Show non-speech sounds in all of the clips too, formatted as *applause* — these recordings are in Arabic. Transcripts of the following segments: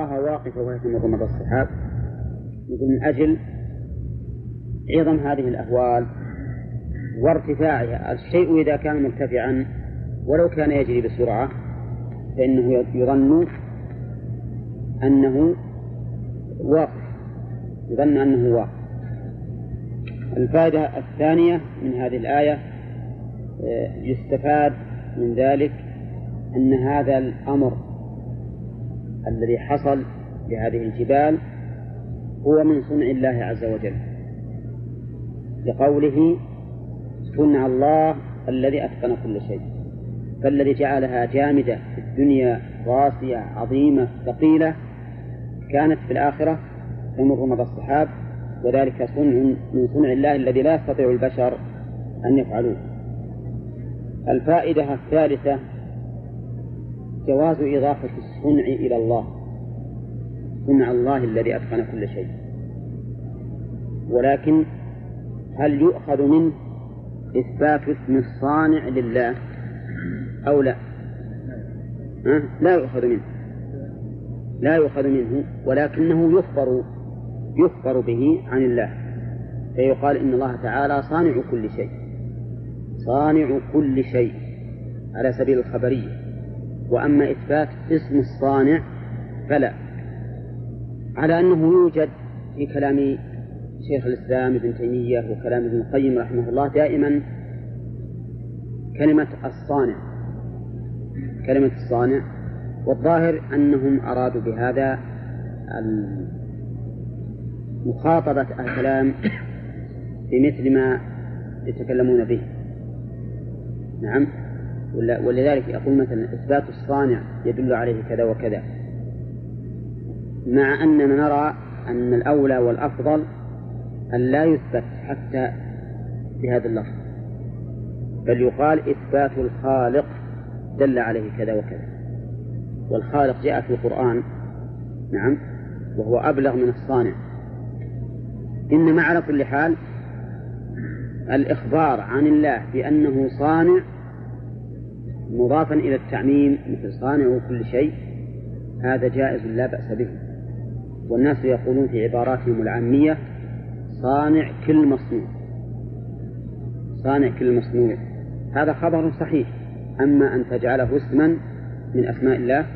الله واقفة وهي مر السحاب يقول من أجل عظم هذه الأهوال وارتفاعها الشيء إذا كان مرتفعا ولو كان يجري بسرعة فإنه يظن أنه واقف يظن أنه واقف. الفائدة الثانية من هذه الآية آه، يستفاد من ذلك أن هذا الأمر الذي حصل لهذه الجبال هو من صنع الله عز وجل. لقوله صنع الله الذي أتقن كل شيء فالذي جعلها جامدة في الدنيا راسية عظيمة ثقيلة كانت في الآخرة تمر مر الصحاب وذلك صنع من صنع الله الذي لا يستطيع البشر أن يفعلوه. الفائدة الثالثة جواز إضافة الصنع إلى الله. صنع الله الذي أتقن كل شيء. ولكن هل يؤخذ منه إثبات اسم الصانع لله أو لا؟ لا يؤخذ منه. لا يؤخذ منه ولكنه يخبر يخبر به عن الله. فيقال إن الله تعالى صانع كل شيء. صانع كل شيء على سبيل الخبرية. وأما إثبات اسم الصانع فلا. على أنه يوجد في كلام شيخ الإسلام ابن تيمية وكلام ابن القيم رحمه الله دائما كلمة الصانع. كلمة الصانع. والظاهر أنهم أرادوا بهذا مخاطبة الكلام بمثل ما يتكلمون به. نعم. ولذلك يقول مثلا إثبات الصانع يدل عليه كذا وكذا. مع أننا نرى أن الأولى والأفضل أن لا يثبت حتى بهذا اللفظ بل يقال إثبات الخالق دل عليه كذا وكذا. والخالق جاء في القرآن نعم وهو أبلغ من الصانع. إنما على كل حال الإخبار عن الله بأنه صانع مضافا إلى التعميم مثل صانع كل شيء هذا جائز لا بأس به. والناس يقولون في عباراتهم العامية صانع كل مصنوع. صانع كل مصنوع. هذا خبر صحيح. أما أن تجعله اسما من أسماء الله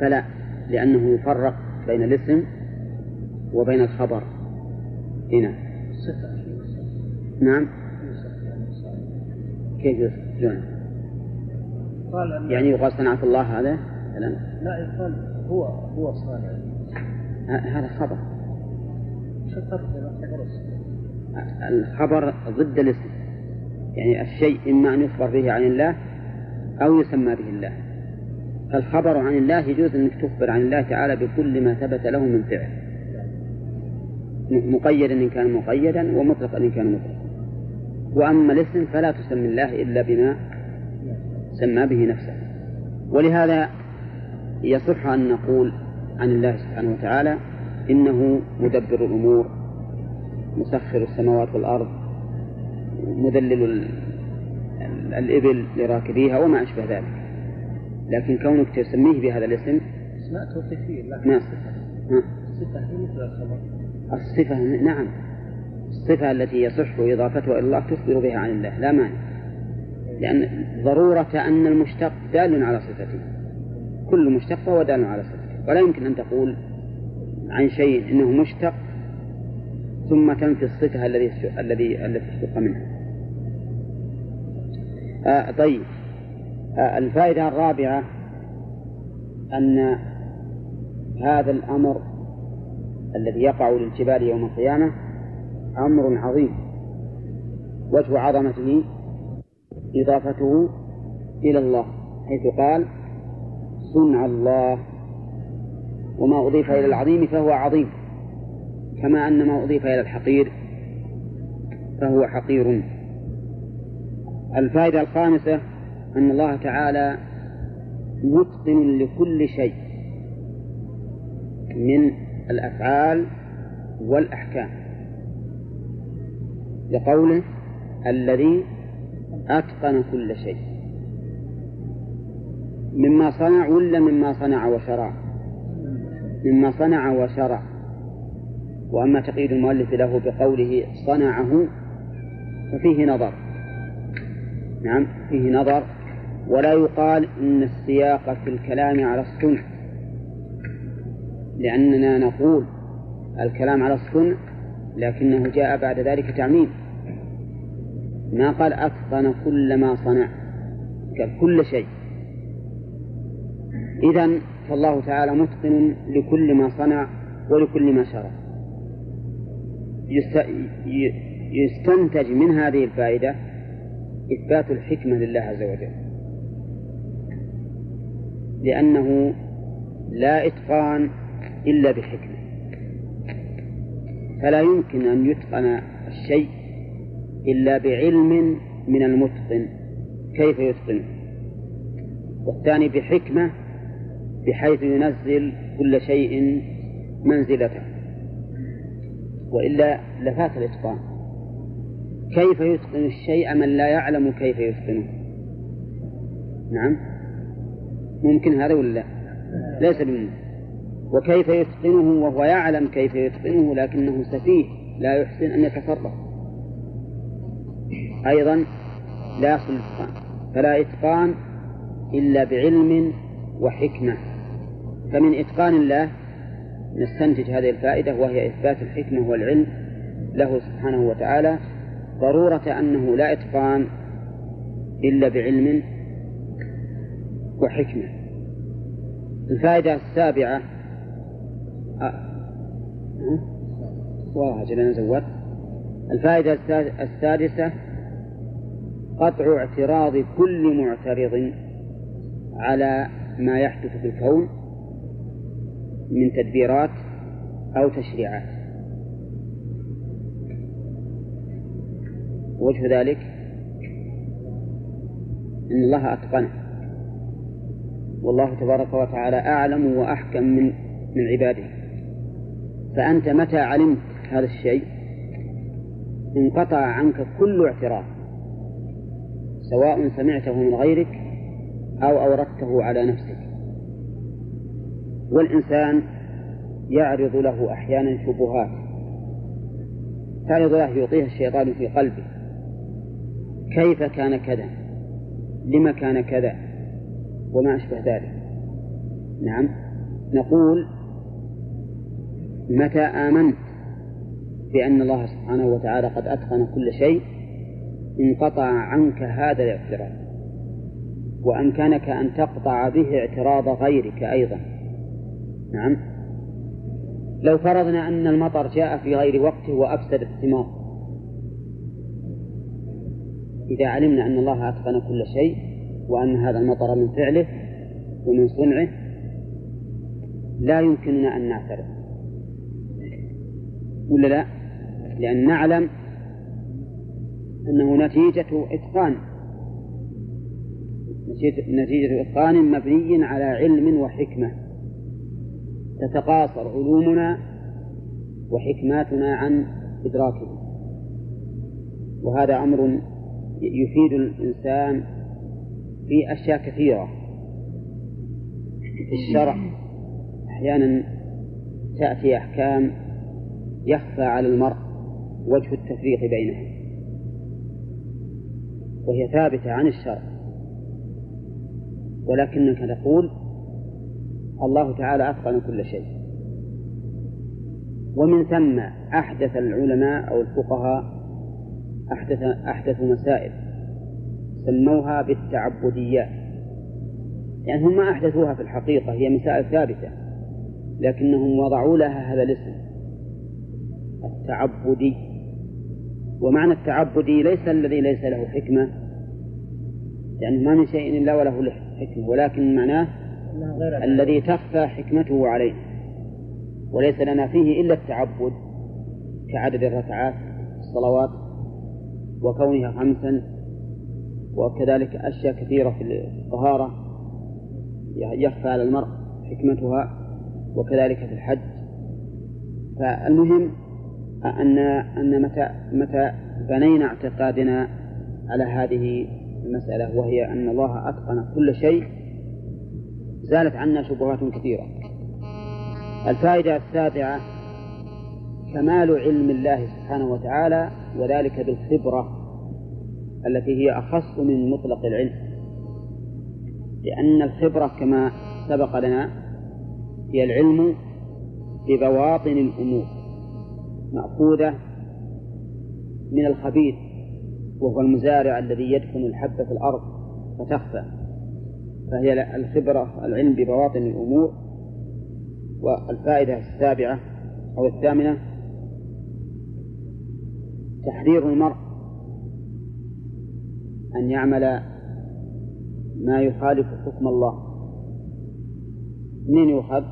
فلا لأنه يفرق بين الاسم وبين الخبر. هنا. نعم. كيف يصف يعني يقال صنعة الله هذا لا يقال هو هو صانع. هذا خبر. الخبر ضد الاسم. يعني الشيء إما أن يخبر به عن الله أو يسمى به الله. فالخبر عن الله يجوز أنك تخبر عن الله تعالى بكل ما ثبت له من فعل. مقيدا إن كان مقيدا ومطلقا إن كان مطلقا. وأما الاسم فلا تسمي الله إلا بما سمى به نفسه. ولهذا يصح أن نقول عن الله سبحانه وتعالى إنه مدبر الأمور مسخر السماوات والأرض مذلل الإبل لراكبيها وما أشبه ذلك. لكن كونك تسميه بهذا الاسم اسماء توصيفية لا نعم. صفة هي مثل الخبر. الصفة نعم. الصفة التي يصح إضافتها إلى الله تخبر بها عن الله لا مانع. لأن ضرورة أن المشتق دال على صفته. كل مشتق فهو دال على صفته. ولا يمكن أن تقول عن شيء إنه مشتق ثم تنفي الصفة الذي الذي التي اشتق منها آه طيب. آه الفائدة الرابعة أن هذا الأمر الذي يقع للجبال يوم القيامة أمر عظيم. وجه عظمته إضافته إلى الله حيث قال صنع الله. وما أضيف إلى العظيم فهو عظيم كما أن ما أضيف إلى الحقير فهو حقير. الفائدة الخامسة أن الله تعالى متقن لكل شيء من الأفعال والأحكام لقوله الذي أتقن كل شيء. مما صنع ولا مما صنع وشرع؟ مما صنع وشرع. وأما تقييد المؤلف له بقوله صنعه ففيه نظر. نعم فيه نظر. ولا يقال إن السياق في الكلام على الصنع. لأننا نقول الكلام على الصنع لكنه جاء بعد ذلك تعميم. ما قال أتقن كل ما صنع. كل شيء. إذا فالله تعالى متقن لكل ما صنع ولكل ما شرع. يستنتج من هذه الفائدة إثبات الحكمة لله عز وجل. لأنه لا إتقان إلا بحكمة. فلا يمكن أن يتقن الشيء إلا بعلم من المتقن. كيف يتقنه والثاني بحكمة بحيث ينزل كل شيء منزلته. وإلا لفات الإتقان. كيف يتقن الشيء من لا يعلم كيف يتقنه؟ نعم. ممكن هذا ولا لا؟ ليس بممكن. وكيف يتقنه وهو يعلم كيف يتقنه لكنه سفيه لا يحسن أن يتصرف. أيضا لا يحصل الإتقان. فلا إتقان إلا بعلم وحكمة. فمن إتقان الله نستنتج هذه الفائدة وهي إثبات الحكمة والعلم له سبحانه وتعالى. ضرورة أنه لا إتقان إلا بعلم وحكمة. الفائدة السابعة والله أجل أنا الفائدة السادسة قطع اعتراض كل معترض على ما يحدث في الكون من تدبيرات أو تشريعات. وجه ذلك أن الله أتقنه. والله تبارك وتعالى أعلم وأحكم من من عباده. فأنت متى علمت هذا الشيء؟ انقطع عنك كل اعتراف سواء سمعته من غيرك أو أوردته على نفسك. والإنسان يعرض له أحيانا شبهات. تعرض له يعطيها الشيطان في قلبه. كيف كان كذا؟ لما كان كذا؟ وما أشبه ذلك. نعم. نقول متى آمنت بأن الله سبحانه وتعالى قد أتقن كل شيء انقطع عنك هذا الاعتراض وأمكنك أن تقطع به اعتراض غيرك أيضا. نعم. لو فرضنا أن المطر جاء في غير وقته وأفسد الثمار إذا علمنا أن الله أتقن كل شيء وأن هذا المطر من فعله ومن صنعه لا يمكننا أن نعترض. ولا لا؟ لأن نعلم أنه نتيجة إتقان. نتيجة إتقان مبني على علم وحكمة. تتقاصر علومنا وحكماتنا عن إدراكه وهذا أمر يفيد الإنسان في أشياء كثيرة. في الشرع أحيانا تأتي أحكام يخفى على المرء وجه التفريق بينها وهي ثابتة عن الشرع. ولكنك تقول الله تعالى أتقن كل شيء. ومن ثم أحدث العلماء أو الفقهاء أحدث أحدثوا مسائل سموها بالتعبديات. يعني هم ما أحدثوها في الحقيقة هي مسائل ثابتة لكنهم وضعوا لها هذا الاسم التعبدي. ومعنى التعبدي ليس الذي ليس له حكمة لأنه يعني ما من شيء إلا وله حكمة ولكن معناه الذي تخفى حكمته عليه. وليس لنا فيه إلا التعبد كعدد الركعات الصلوات وكونها خمسا وكذلك أشياء كثيرة في الطهارة يخفى على المرء حكمتها وكذلك في الحج. فالمهم أن أن متى متى بنينا اعتقادنا على هذه المسألة وهي أن الله أتقن كل شيء زالت عنا شبهات كثيرة. الفائدة السابعة كمال علم الله سبحانه وتعالى وذلك بالخبرة التي هي أخص من مطلق العلم. لأن الخبرة كما سبق لنا هي العلم ببواطن الأمور. مأخوذة من الخبيث وهو المزارع الذي يدفن الحبة في الأرض فتخفى فهي الخبرة العلم ببواطن الأمور والفائدة السابعة أو الثامنة تحذير المرء أن يعمل ما يخالف حكم الله منين يؤخذ؟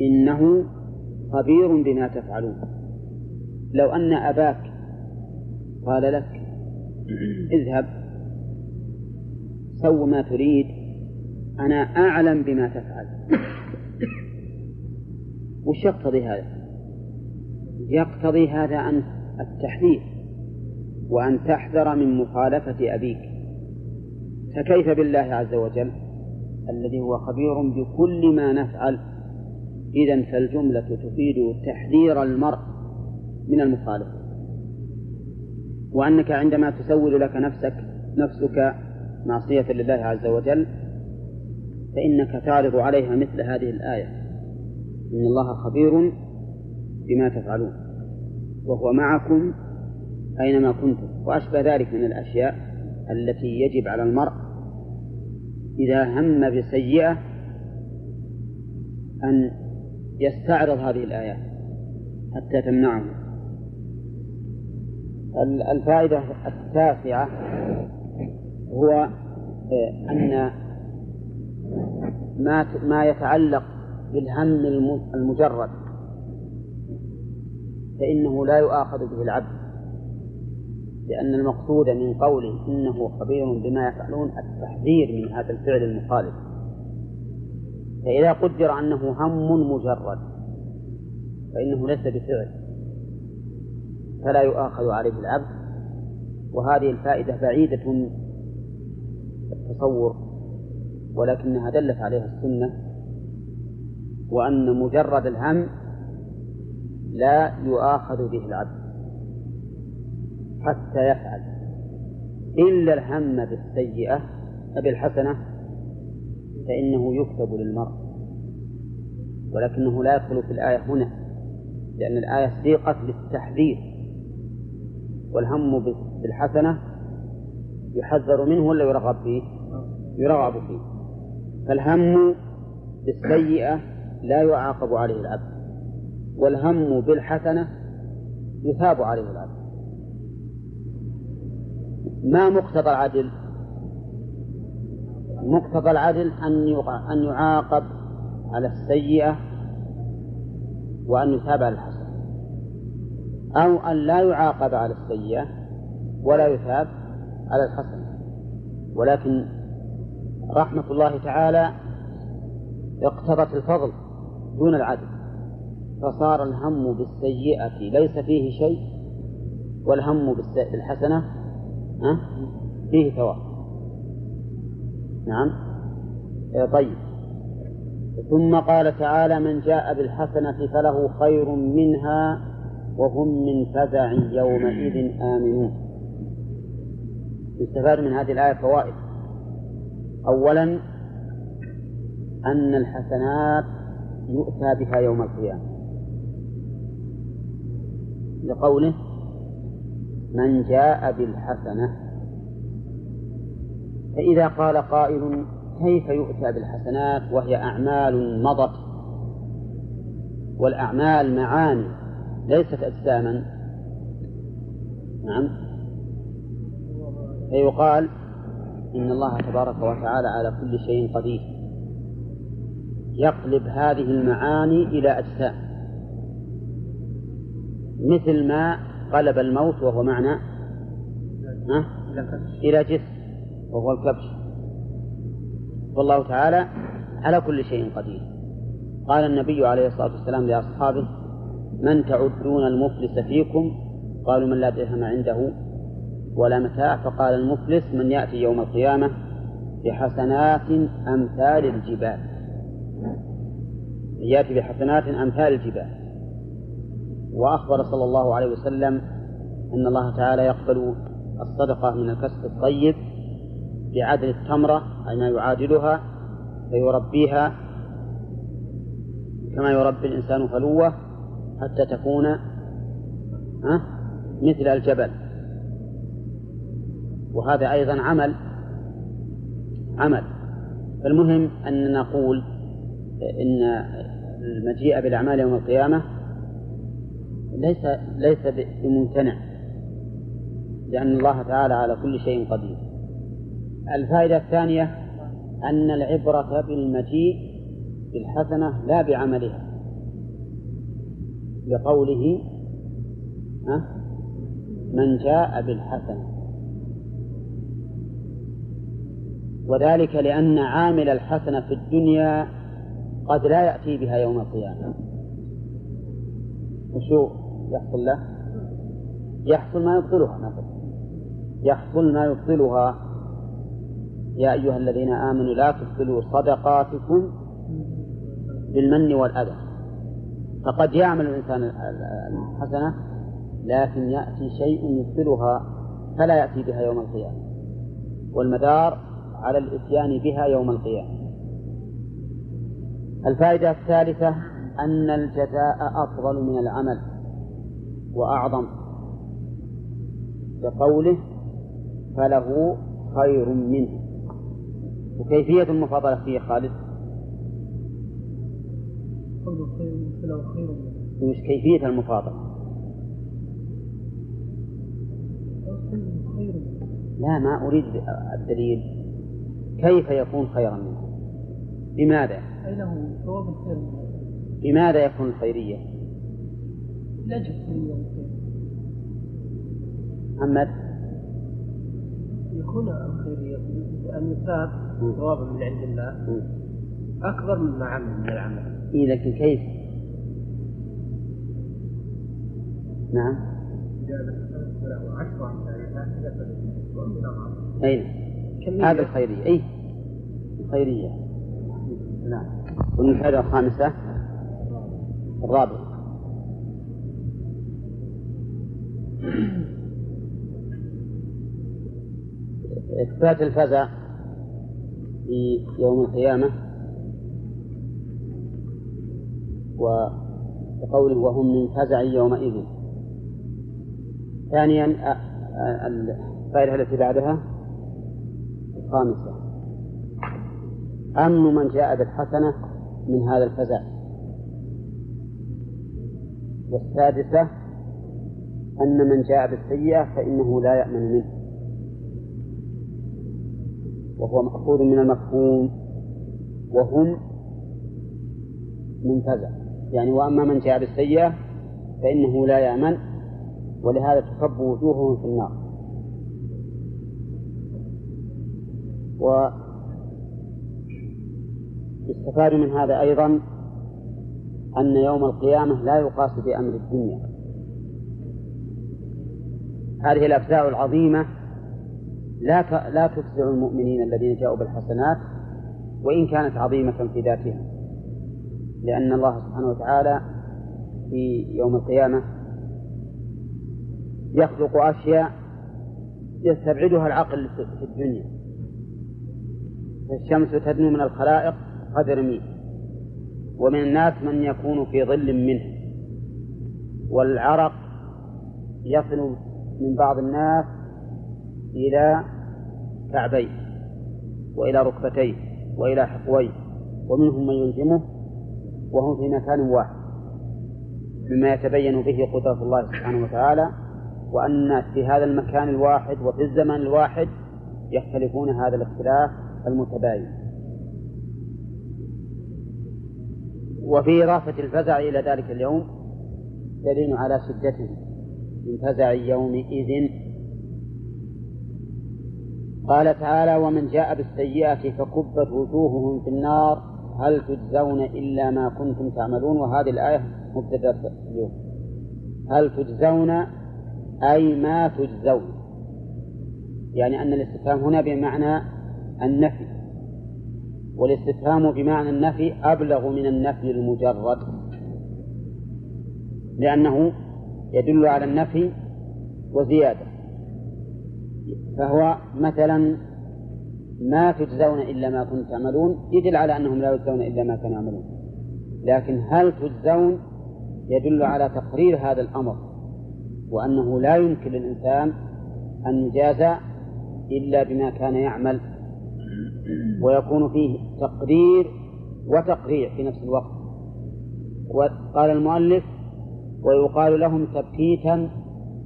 إنه خبير بما تفعلون لو أن أباك قال لك اذهب سو ما تريد أنا أعلم بما تفعل. وش يقتضي هذا؟ يقتضي هذا أن التحذير وأن تحذر من مخالفة أبيك. فكيف بالله عز وجل؟ الذي هو خبير بكل ما نفعل. إذا فالجملة تفيد تحذير المرء. من المخالفة. وأنك عندما تسول لك نفسك نفسك معصية لله عز وجل فإنك تعرض عليها مثل هذه الآية. إن الله خبير بما تفعلون. وهو معكم أينما كنتم. وأشبه ذلك من الأشياء التي يجب على المرء إذا هم بسيئة أن يستعرض هذه الآيات حتى تمنعه. الفائدة التاسعة هو آه، أن ما ما يتعلق بالهم المجرد فإنه لا يؤاخذ به العبد لأن المقصود من قوله إنه خبير بما يفعلون التحذير من هذا الفعل المخالف. فإذا قدر أنه هم مجرد فإنه ليس بفعل. فلا يؤاخذ عليه العبد. وهذه الفائدة بعيدة التصور ولكنها دلت عليها السنة وأن مجرد الهم لا يؤاخذ به العبد حتى يفعل. إلا الهم بالسيئة بالحسنة فإنه يكتب للمرء. ولكنه لا يدخل في الآية هنا لأن الآية سيقت للتحذير. والهم بالحسنة يحذر منه ولا يرغب فيه؟ يرغب فيه. فالهم بالسيئة لا يعاقب عليه العبد. والهم بالحسنة يثاب عليه العبد. ما مقتضى العدل؟ مقتضى العدل أن أن يعاقب على السيئة وأن يثاب على الحسنة. أو أن لا يعاقب على السيئة ولا يثاب على الحسنة. ولكن رحمة الله تعالى اقتضت الفضل دون العدل فصار الهم بالسيئة ليس فيه شيء والهم بالحسنة؟ فيه ثواب. نعم. إيه طيب. ثم قال تعالى من جاء بالحسنة فله خير منها وهم من فزع يومئذ آمنون. يستفاد من هذه الآية فوائد. أولا أن الحسنات يؤتى بها يوم القيامة. لقوله من جاء بالحسنة فإذا قال قائل كيف يؤتى بالحسنات؟ وهي أعمال مضت. والأعمال معاني. ليست أجساما. نعم. فيقال إن الله تبارك وتعالى على كل شيء قدير. يقلب هذه المعاني إلى أجسام. مثل ما قلب الموت وهو معنى إلى جسم وهو الكبش. والله تعالى على كل شيء قدير. قال النبي عليه الصلاة والسلام لأصحابه من تعدون المفلس فيكم؟ قالوا من لا درهم عنده ولا متاع. فقال المفلس من يأتي يوم القيامة بحسنات أمثال الجبال. يأتي بحسنات أمثال الجبال. وأخبر صلى الله عليه وسلم أن الله تعالى يقبل الصدقة من الكسب الطيب بعدل التمرة أي ما يعادلها فيربيها كما يربي الإنسان فلوة حتى تكون مثل الجبل. وهذا أيضا عمل عمل. فالمهم أن نقول إن المجيء بالأعمال يوم القيامة ليس ليس بممتنع لأن الله تعالى على كل شيء قدير. الفائدة الثانية أن العبرة بالمجيء بالحسنة لا بعملها. لقوله من جاء بالحسنة. وذلك لأن عامل الحسنة في الدنيا قد لا يأتي بها يوم القيامة. وشو يحصل له؟ يحصل ما يبطلها مثلا يحصل ما يبطلها. يا أيها الذين آمنوا لا تبطلوا صدقاتكم بالمن والأذى. فقد يعمل الإنسان الحسنة لكن يأتي شيء يبطلها فلا يأتي بها يوم القيامة والمدار على الإتيان بها يوم القيامة. الفائدة الثالثة أن الجزاء أفضل من العمل وأعظم. بقوله فله خير منه. وكيفية المفاضلة فيه خالد فله خير منه وش كيفية المفاضلة؟ لا ما أريد الدليل. كيف يكون خيرا منه؟ لماذا؟ أي له ثواب خير لماذا يكون الخيرية؟ لأجل الخيرية محمد؟ يكون الخيرية أن يثاب ثوابا من عند الله. أكبر مما عمل من العمل. إيه لكن كيف؟ نعم. أين؟ هذا الخيرية. أي الخيرية. نعم. والمحاذة الخامسة الرابعة إثبات الفزع في يوم القيامة. وقوله وهم من فزع يومئذ. ثانيا الفائدة التي بعدها الخامسة. أمن من جاء بالحسنة من هذا الفزع. والسادسة أن من جاء بالسيئة فإنه لا يأمن منه. وهو مأخوذ من المفهوم. وهم من فزع. يعني وأما من جاء بالسيئة فإنه لا يأمن ولهذا تكب وجوههم في النار. و يستفاد من هذا أيضا أن يوم القيامة لا يقاس بأمر الدنيا. هذه الأفزاع العظيمة لا لا تفزع المؤمنين الذين جاءوا بالحسنات وإن كانت عظيمة في ذاتها. لأن الله سبحانه وتعالى في يوم القيامة يخلق أشياء يستبعدها العقل في الدنيا. فالشمس تدنو من الخلائق قدر ميل ومن الناس من يكون في ظل منه. والعرق يصل من بعض الناس إلى كعبيه وإلى ركبتيه وإلى حقويه ومنهم من يلزمه وهم في مكان واحد. مما يتبين به قدرة الله سبحانه وتعالى وأن في هذا المكان الواحد وفي الزمن الواحد يختلفون هذا الاختلاف المتباين. وفي إضافة الفزع إلى ذلك اليوم دليل على شدته من فزع يومئذ. قال تعالى ومن جاء بالسيئة فكبت وجوههم في النار هل تجزون إلا ما كنتم تعملون؟ وهذه الآية مبتدأ اليوم. هل تجزون أي ما تجزون؟ يعني أن الاستفهام هنا بمعنى النفي. والاستفهام بمعنى النفي أبلغ من النفي المجرد. لأنه يدل على النفي وزيادة. فهو مثلا ما تجزون إلا ما كنتم تعملون يدل على أنهم لا يجزون إلا ما كانوا يعملون. لكن هل تجزون؟ يدل على تقرير هذا الأمر وأنه لا يمكن للإنسان أن يجازى إلا بما كان يعمل ويكون فيه تقرير وتقريع في نفس الوقت. وقال المؤلف ويقال لهم تبكيتا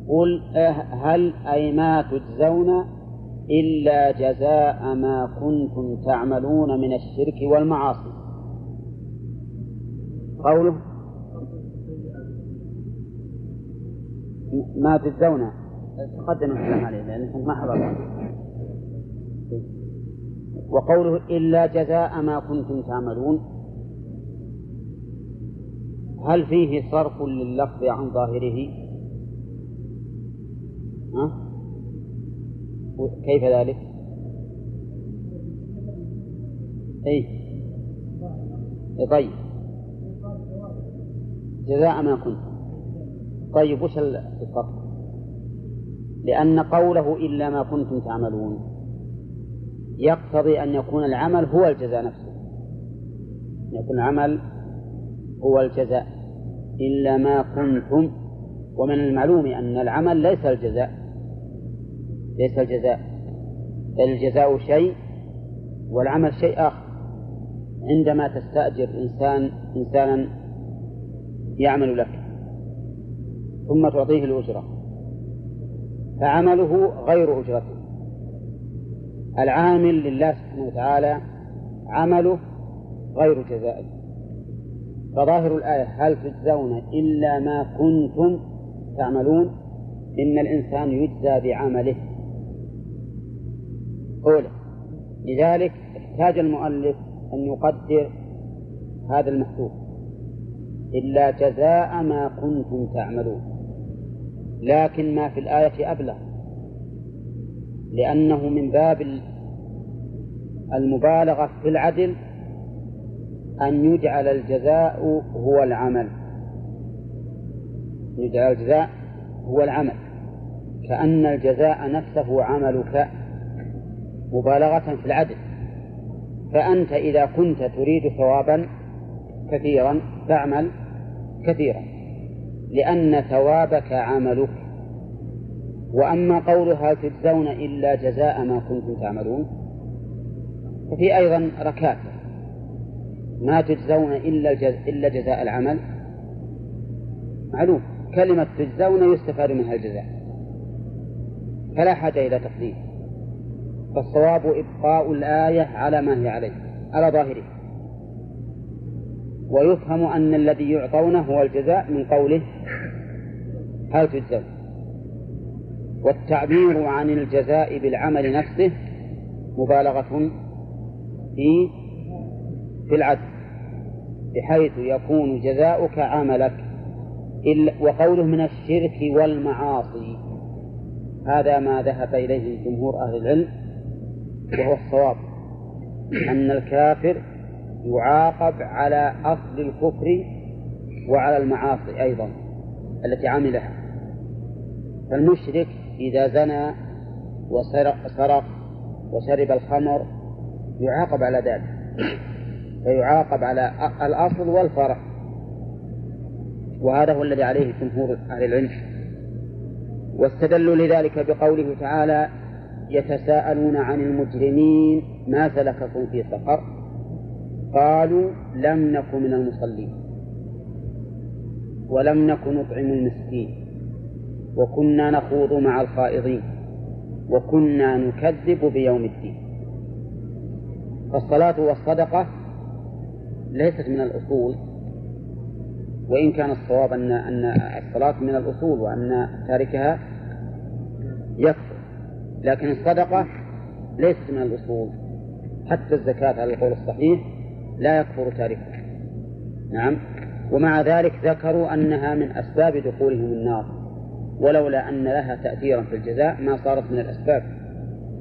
قل هل أي ما تجزون إلا جزاء ما كنتم تعملون من الشرك والمعاصي قوله ما تجزون تقدم الكلام عليه لأنكم ما حضرتم وقوله إلا جزاء ما كنتم تعملون هل فيه صرف لللفظ عن ظاهره؟ ها؟ كيف ذلك؟ أي طيب. جزاء ما كنتم طيب وش الفرق؟ لأن قوله إلا ما كنتم تعملون يقتضي أن يكون العمل هو الجزاء نفسه. يكون العمل هو الجزاء. إلا ما كنتم. ومن المعلوم أن العمل ليس الجزاء. ليس الجزاء بل الجزاء شيء والعمل شيء آخر. عندما تستأجر إنسان إنسانا يعمل لك ثم تعطيه الأجرة فعمله غير أجرته. العامل لله سبحانه وتعالى عمله غير جزائه. فظاهر الآية هل تجزون إلا ما كنتم تعملون؟ إن الإنسان يجزى بعمله. أولى لذلك احتاج المؤلف أن يقدر هذا المحذوف. إلا جزاء ما كنتم تعملون. لكن ما في الآية أبلغ. لأنه من باب المبالغة في العدل أن يجعل الجزاء هو العمل. يجعل الجزاء هو العمل. كأن الجزاء نفسه عملك مبالغة في العدل. فأنت إذا كنت تريد ثوابا كثيرا فاعمل كثيرا لأن ثوابك عملك. وأما قولها تجزون إلا جزاء ما كنتم تعملون ففي أيضا ركاكة ما تجزون إلا الجز... إلا جزاء العمل. معلوم كلمة تجزون يستفاد منها الجزاء. فلا حاجة إلى تقديم فالصواب إبقاء الآية على ما هي عليه على ظاهره. ويفهم أن الذي يعطونه هو الجزاء من قوله هل تجزون. والتعبير عن الجزاء بالعمل نفسه مبالغة في في العدل بحيث يكون جزاؤك عملك. وقوله من الشرك والمعاصي هذا ما ذهب إليه جمهور أهل العلم. وهو الصواب. أن الكافر يعاقب على أصل الكفر وعلى المعاصي أيضا التي عملها. فالمشرك إذا زنى وسرق سرق وشرب الخمر يعاقب على ذلك. فيعاقب على الأصل والفرع. وهذا هو الذي عليه جمهور أهل العلم. واستدلوا لذلك بقوله تعالى يتساءلون عن المجرمين ما سلككم في سقر. قالوا لم نك من المصلين ولم نك نطعم المسكين وكنا نخوض مع الخائضين وكنا نكذب بيوم الدين. فالصلاة والصدقة ليست من الأصول وإن كان الصواب أن أن الصلاة من الأصول وأن تاركها يكفر. لكن الصدقة ليست من الأصول. حتى الزكاة على القول الصحيح لا يكفر تاركها. نعم. ومع ذلك ذكروا أنها من أسباب دخولهم النار. ولولا أن لها تأثيرا في الجزاء ما صارت من الأسباب.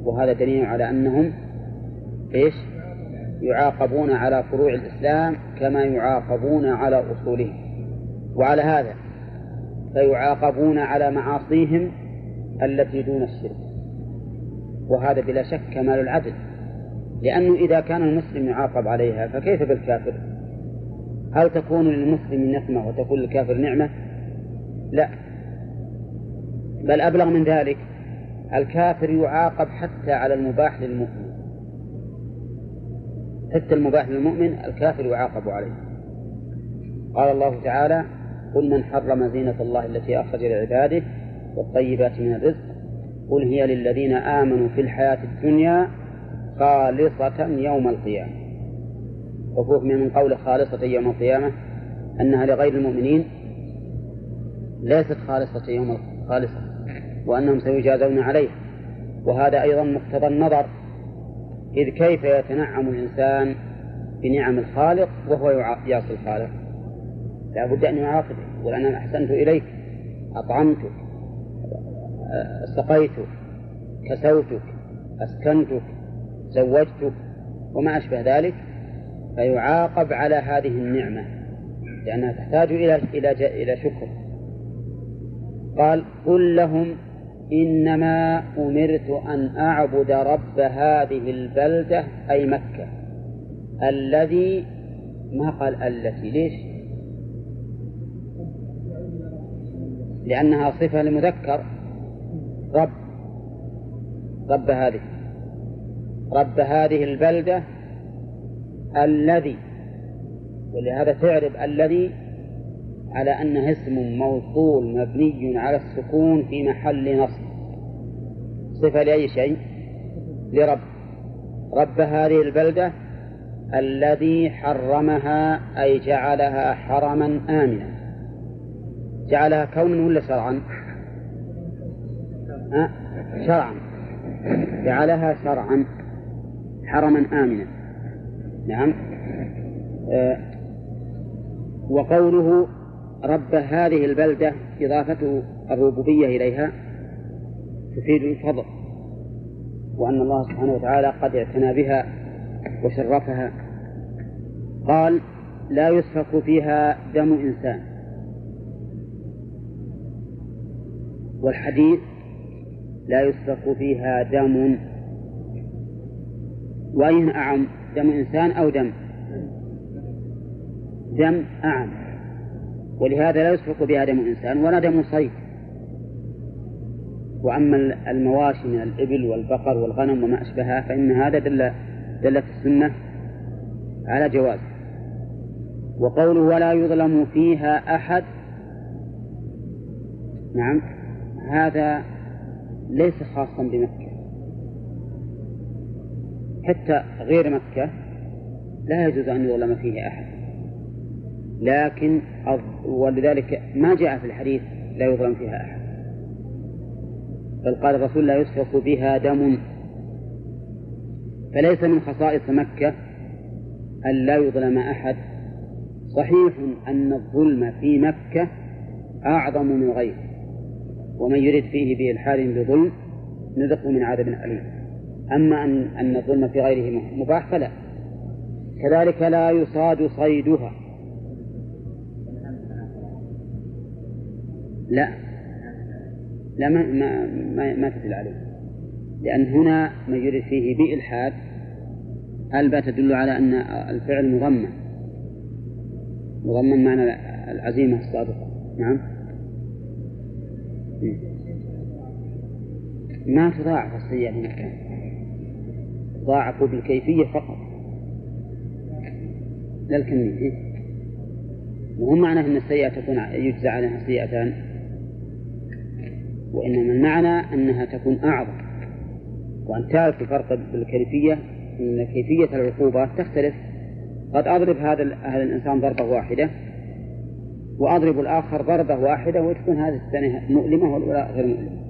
وهذا دليل على أنهم إيش؟ يعاقبون على فروع الإسلام كما يعاقبون على أصولهم. وعلى هذا فيعاقبون على معاصيهم التي دون الشرك. وهذا بلا شك كمال العدل. لأنه إذا كان المسلم يعاقب عليها فكيف بالكافر؟ هل تكون للمسلم نقمة وتكون للكافر نعمة؟ لا. بل أبلغ من ذلك الكافر يعاقب حتى على المباح للمؤمن. حتى المباح للمؤمن الكافر يعاقب عليه. قال الله تعالى قل من حرم زينة الله التي أخرج لعباده والطيبات من الرزق قل هي للذين آمنوا في الحياة الدنيا خالصة يوم القيامة. وفوق من قول خالصة يوم القيامة أنها لغير المؤمنين ليست خالصة يوم خالصة وأنهم سيجازون عليها. وهذا أيضا مقتضى النظر إذ كيف يتنعم الإنسان بنعم الخالق وهو يعصي الخالق. لا بد أن يعاقبه. يقول أنا أحسنت إليك أطعمتك سقيتك كسوتك أسكنتك زوجتك وما أشبه ذلك فيعاقب على هذه النعمة لأنها تحتاج إلى إلى إلى شكر قال قل لهم إنما أمرت أن أعبد رب هذه البلدة أي مكة الذي ما قال التي ليش؟ لأنها صفة لمذكر رب. رب هذه. رب هذه البلدة الذي ولهذا تعرف الذي على أنه اسم موصول مبني على السكون في محل نصب. صفة لأي شيء؟ لرب. رب هذه البلدة الذي حرمها أي جعلها حرما آمنا. جعلها كونا ولا شرعا؟ شرعا. جعلها شرعا. حرما آمنا. نعم. أه وقوله رب هذه البلدة إضافة الربوبية إليها تفيد الفضل وأن الله سبحانه وتعالى قد اعتنى بها وشرفها. قال لا يسفك فيها دم إنسان. والحديث لا يسفك فيها دم. وأين أعم دم إنسان أو دم؟ دم أعم. ولهذا لا يسفك بها دم إنسان ولا دم صيد وأما المواشي من الإبل والبقر والغنم وما أشبهها فإن هذا دل دلت السنة على جواز. وقوله ولا يظلم فيها أحد نعم هذا ليس خاصا بمكة. حتى غير مكة لا يجوز أن يظلم فيه أحد. لكن ولذلك ما جاء في الحديث لا يظلم فيها أحد. بل قال الرسول لا يسفك بها دم. فليس من خصائص مكة أن لا يظلم أحد. صحيح أن الظلم في مكة أعظم من غيره. ومن يرد فيه بإلحاد بظلم نذقه من عذاب أليم. أما أن أن الظلم في غيره مباح فلا. كذلك لا يصاد صيدها. لا. لا ما ما ما, ما تدل عليه. لأن هنا ما يرد فيه بإلحاد الباء تدل على أن الفعل مضمن؟ مضمن معنى العزيمة الصادقة. نعم. ما تضاعف السيئة في مكان تضاعف بالكيفية فقط. لا الكمية. وهم معنى أن السيئة تكون يجزى عليها سيئتان وإنما المعنى أنها تكون أعظم. وأن تعرف الفرق بالكيفية أن كيفية العقوبات تختلف. قد أضرب هذا هذا الإنسان ضربة واحدة وأضرب الآخر ضربة واحدة وتكون هذه الثانية مؤلمة والأولى غير مؤلمة.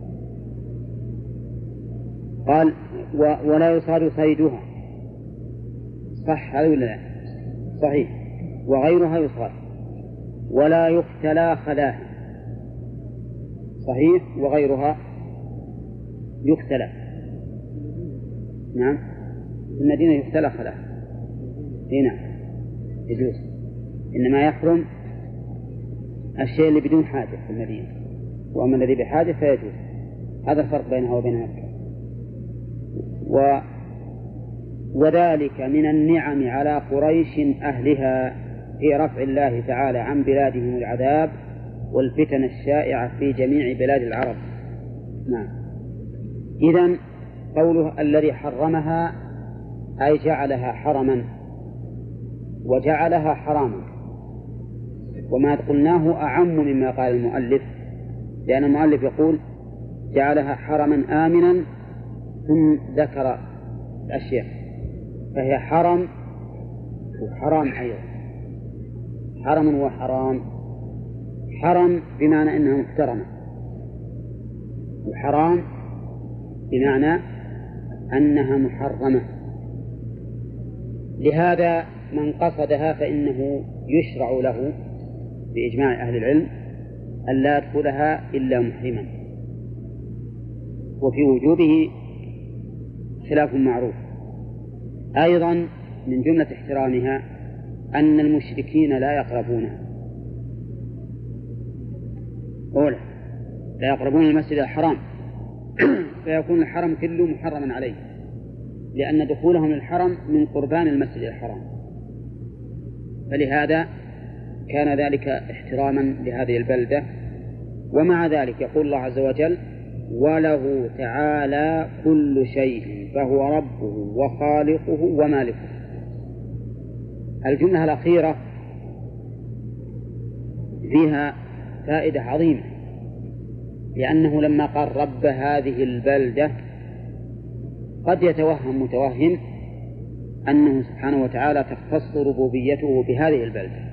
قال ولا يصاد صيدها. صح هذا ولا لا؟ صحيح. وغيرها يصاد. ولا يختلى خلاها. صحيح. وغيرها يختلى نعم. في المدينة يختلى خلاها. إي نعم. يجوز. إنما يحرم الشيء اللي بدون حاجة في المدينة. وأما الذي بحاجة فيجوز. هذا الفرق بينها وبين مكة. و وذلك من النعم على قريش أهلها في رفع الله تعالى عن بلادهم العذاب والفتن الشائعة في جميع بلاد العرب. نعم. إذا قوله الذي حرمها أي جعلها حرما وجعلها حراما. وما قلناه أعم مما قال المؤلف لأن المؤلف يقول جعلها حرما آمنا ثم ذكر الأشياء فهي حرم وحرام أيضا. حرم وحرام. حرم بمعنى أنها محترمة. وحرام بمعنى أنها محرمة. لهذا من قصدها فإنه يشرع له بإجماع أهل العلم أن لا يدخلها إلا محرما. وفي وجوبه خلاف معروف. أيضا من جملة احترامها أن المشركين لا يقربونها أولا لا يقربون المسجد الحرام. *clears throat* فيكون الحرم كله محرما عليه لأن دخولهم للحرم من قربان المسجد الحرام. فلهذا كان ذلك احتراما لهذه البلدة. ومع ذلك يقول الله عز وجل وله تعالى كل شيء فهو ربه وخالقه ومالكه. الجملة الأخيرة فيها فائدة عظيمة لأنه لما قال رب هذه البلدة قد يتوهم متوهم أنه سبحانه وتعالى تختص ربوبيته بهذه البلدة.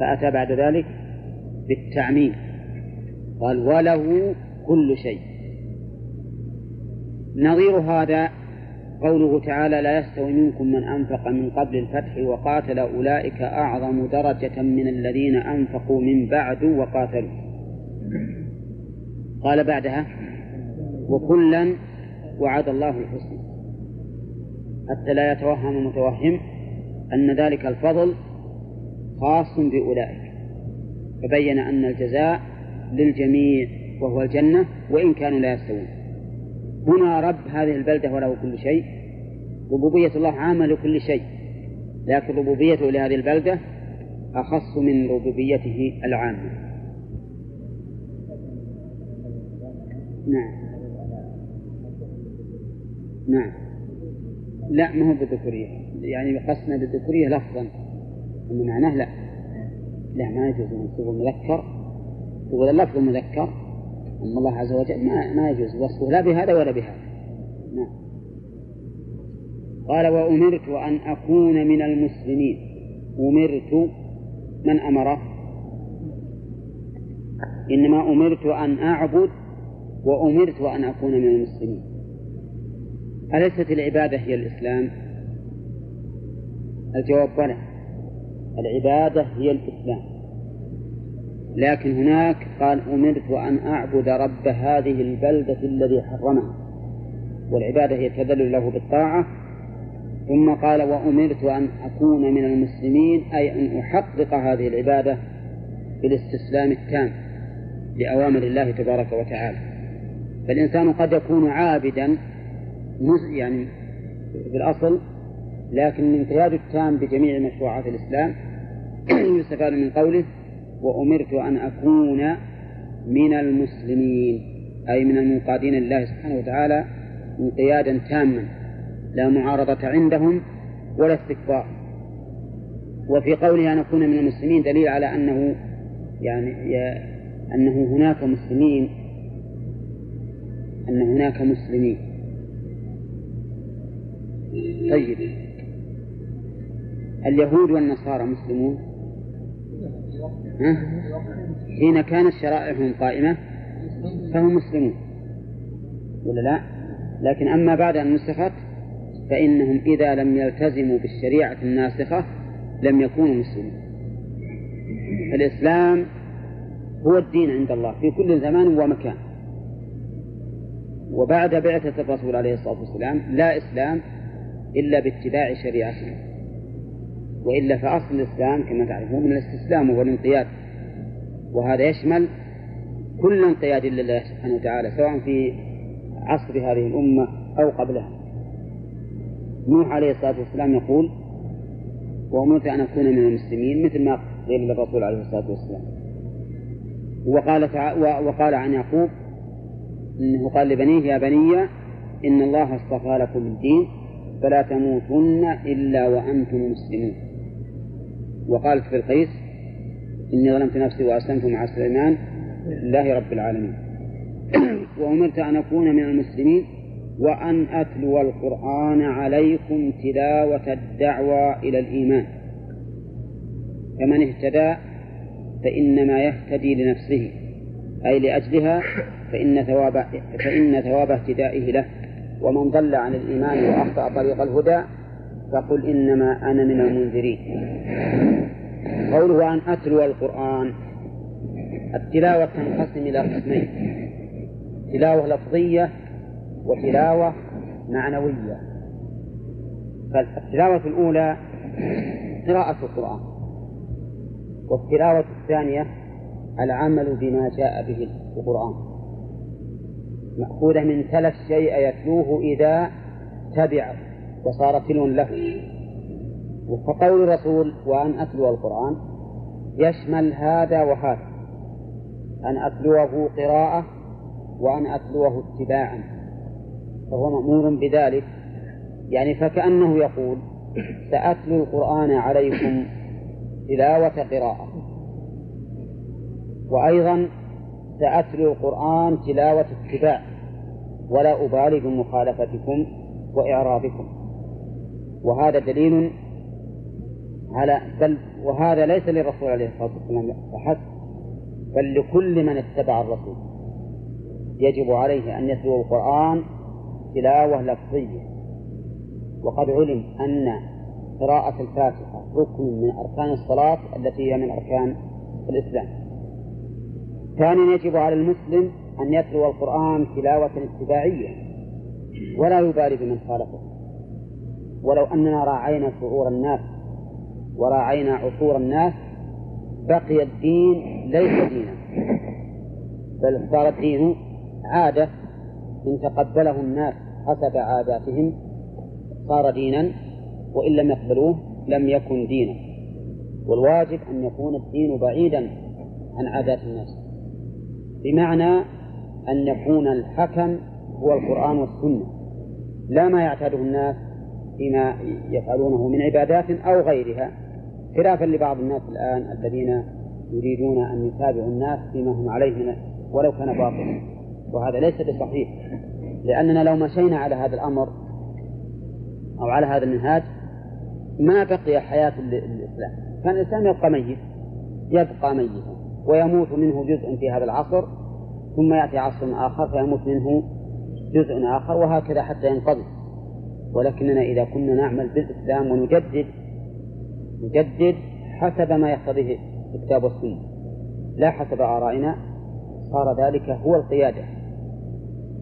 فأتى بعد ذلك بالتعميم. قال وله كل شيء. نظير هذا قوله تعالى لا يستوي منكم من أنفق من قبل الفتح وقاتل أولئك أعظم درجة من الذين أنفقوا من بعد وقاتلوا. قال بعدها وكلا وعد الله الحسنى. حتى لا يتوهم متوهم أن ذلك الفضل خاص بأولئك. فبين أن الجزاء للجميع وهو الجنة وإن كانوا لا يستوون هنا رب هذه البلدة وله كل شيء ربوبية الله عامة لكل شيء. لكن ربوبيته لهذه البلدة أخص من ربوبيته العامة. نعم. نعم. لا ما هو بالذكورية. يعني قصنا بالذكورية لفظا. معناه لا. لا ما يجوز منصوب المذكر يقول اللفظ المذكر أما الله عز وجل ما, ما يجوز وصفه لا بهذا ولا بهذا. نعم. قال وأمرت أن أكون من المسلمين. أمرت من أمره إنما أمرت أن أعبد وأمرت أن أكون من المسلمين. أليست العبادة هي الإسلام؟ الجواب بلى. العبادة هي الإسلام. لكن هناك قال أمرت أن أعبد رب هذه البلدة الذي حرمها والعبادة هي التذلل له بالطاعة. ثم قال وأمرت أن أكون من المسلمين أي أن أحقق هذه العبادة بالاستسلام التام لأوامر الله تبارك وتعالى. فالإنسان قد يكون عابدا يعني بالأصل لكن الانقياد التام بجميع مشروعات الإسلام *clears throat* يستفاد من قوله وأمرت أن أكون من المسلمين أي من المنقادين لله سبحانه وتعالى انقيادا تاما لا معارضة عندهم ولا استكبار. وفي قوله أن أكون من المسلمين دليل على أنه يعني أنه هناك مسلمين أن هناك مسلمين. طيب. اليهود والنصارى مسلمون؟ حين كانت شرائعهم قائمة فهم مسلمون. ولا لا؟ لكن أما بعد أن نسخت فإنهم إذا لم يلتزموا بالشريعة الناسخة لم يكونوا مسلمين. الإسلام هو الدين عند الله في كل زمان ومكان. وبعد بعثة الرسول عليه الصلاة والسلام لا إسلام إلا باتباع شريعته. وإلا فأصل الإسلام كما تعرفون من الاستسلام والانقياد وهذا يشمل كل انقياد لله سبحانه وتعالى سواء في عصر هذه الأمة أو قبلها. نوح عليه الصلاة والسلام يقول وأمرت أن أكون من المسلمين مثل ما قيل للرسول عليه الصلاة والسلام. وقال وقال عن يعقوب إنه قال لبنيه يا بني إن الله اصطفى لكم الدين فلا تموتن إلا وأنتم مسلمون. وقالت في القيس إني ظلمت نفسي وأسلمت مع سليمان لله رب العالمين. *clears throat* وأمرت أن أكون من المسلمين وأن أتلو القرآن عليكم تلاوة الدعوة إلى الإيمان. فمن اهتدى فإنما يهتدي لنفسه أي لأجلها فإن ثواب فإن ثواب اهتدائه له. ومن ضل عن الإيمان وأخطأ طريق الهدى فقل إنما أنا من المنذرين. قوله أن أتلو القرآن التلاوة تنقسم إلى قسمين تلاوة لفظية وتلاوة معنوية. فالتلاوة الأولى قراءة القرآن والتلاوة الثانية العمل بما جاء به القرآن. مأخوذة من تلا الشيء يتلوه إذا تبع وصار تلو له. فقول الرسول وأن أتلو القرآن يشمل هذا وهذا. أن أتلوه قراءة وأن أتلوه اتباعا. فهو مأمور بذلك. يعني فكأنه يقول سأتلو القرآن عليكم تلاوة قراءة. وأيضا سأتلو القرآن تلاوة اتباع. ولا أبالي بمخالفتكم وإعراضكم. وهذا دليل على بل وهذا ليس للرسول عليه الصلاة والسلام فحسب بل لكل من اتبع الرسول. يجب عليه أن يتلو القرآن تلاوة لفظية. وقد علم أن قراءة الفاتحة ركن من أركان الصلاة التي هي من أركان الإسلام. ثانيا يجب على المسلم أن يتلو القرآن تلاوة اتباعية ولا يبالي بمن خالفه. ولو أننا راعينا شعور الناس وراعينا عصور الناس بقي الدين ليس دينا. بل صار الدين عادة إن تقبله الناس حسب عاداتهم صار دينا وإن لم يقبلوه لم يكن دينا. والواجب أن يكون الدين بعيدا عن عادات الناس. بمعنى أن يكون الحكم هو القرآن والسنة. لا ما يعتاده الناس فيما يفعلونه من عبادات أو غيرها خلافا لبعض الناس الآن الذين يريدون أن يتابعوا الناس فيما هم عليه من ولو كان باطلا. وهذا ليس بصحيح لأننا لو مشينا على هذا الأمر أو على هذا المنهاج ما بقي حياة الإسلام كان الإسلام يبقى ميت يبقى ميتا ويموت منه جزء في هذا العصر ثم يأتي عصر آخر فيموت منه جزء آخر وهكذا حتى ينقضي. ولكننا إذا كنا نعمل بالإسلام ونجدد نجدد حسب ما يقتضيه الكتاب والسنة لا حسب آرائنا صار ذلك هو القيادة.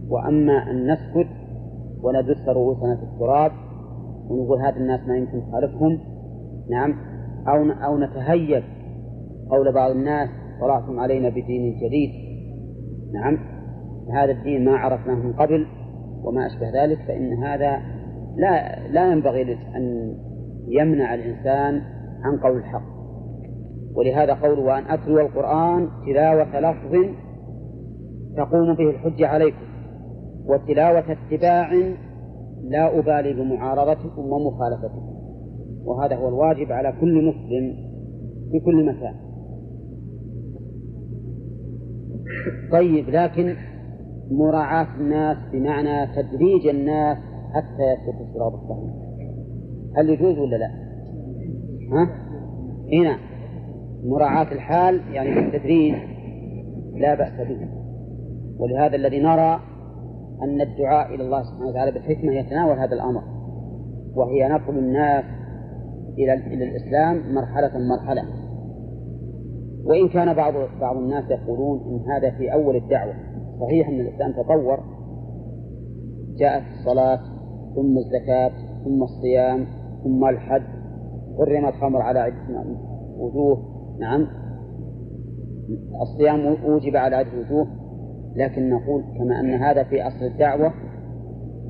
وأما أن نسكت وندس رؤوسنا في التراب ونقول هذا الناس ما يمكن نخالفهم نعم أو أو نتهيب قول بعض الناس طلعتم علينا بدين جديد نعم هذا الدين ما عرفناه من قبل وما أشبه ذلك فإن هذا لا لا ينبغي أن يمنع الإنسان عن قول الحق. ولهذا قوله وأن أتلو القرآن تلاوة لفظ تقوم به الحجة عليكم وتلاوة اتباع لا أبالي بمعارضتكم ومخالفتكم. وهذا هو الواجب على كل مسلم في كل مكان. طيب لكن مراعاة الناس بمعنى تدريج الناس حتى يسلكوا الصراط الصحيح هل يجوز ولا لا؟ ها؟ هنا. مراعاة الحال يعني بالتدريج لا بأس به. ولهذا الذي نرى أن الدعاء إلى الله سبحانه وتعالى بالحكمة يتناول هذا الأمر. وهي نقل الناس إلى إلى الإسلام مرحلة مرحلة. وإن كان بعض بعض الناس يقولون إن هذا في أول الدعوة. صحيح أن الإسلام تطور. جاءت الصلاة ثم الزكاة ثم الصيام ثم الحج. حرم الخمر على عدة وجوه. نعم. الصيام وجب على عدة وجوه. لكن نقول كما أن هذا في أصل الدعوة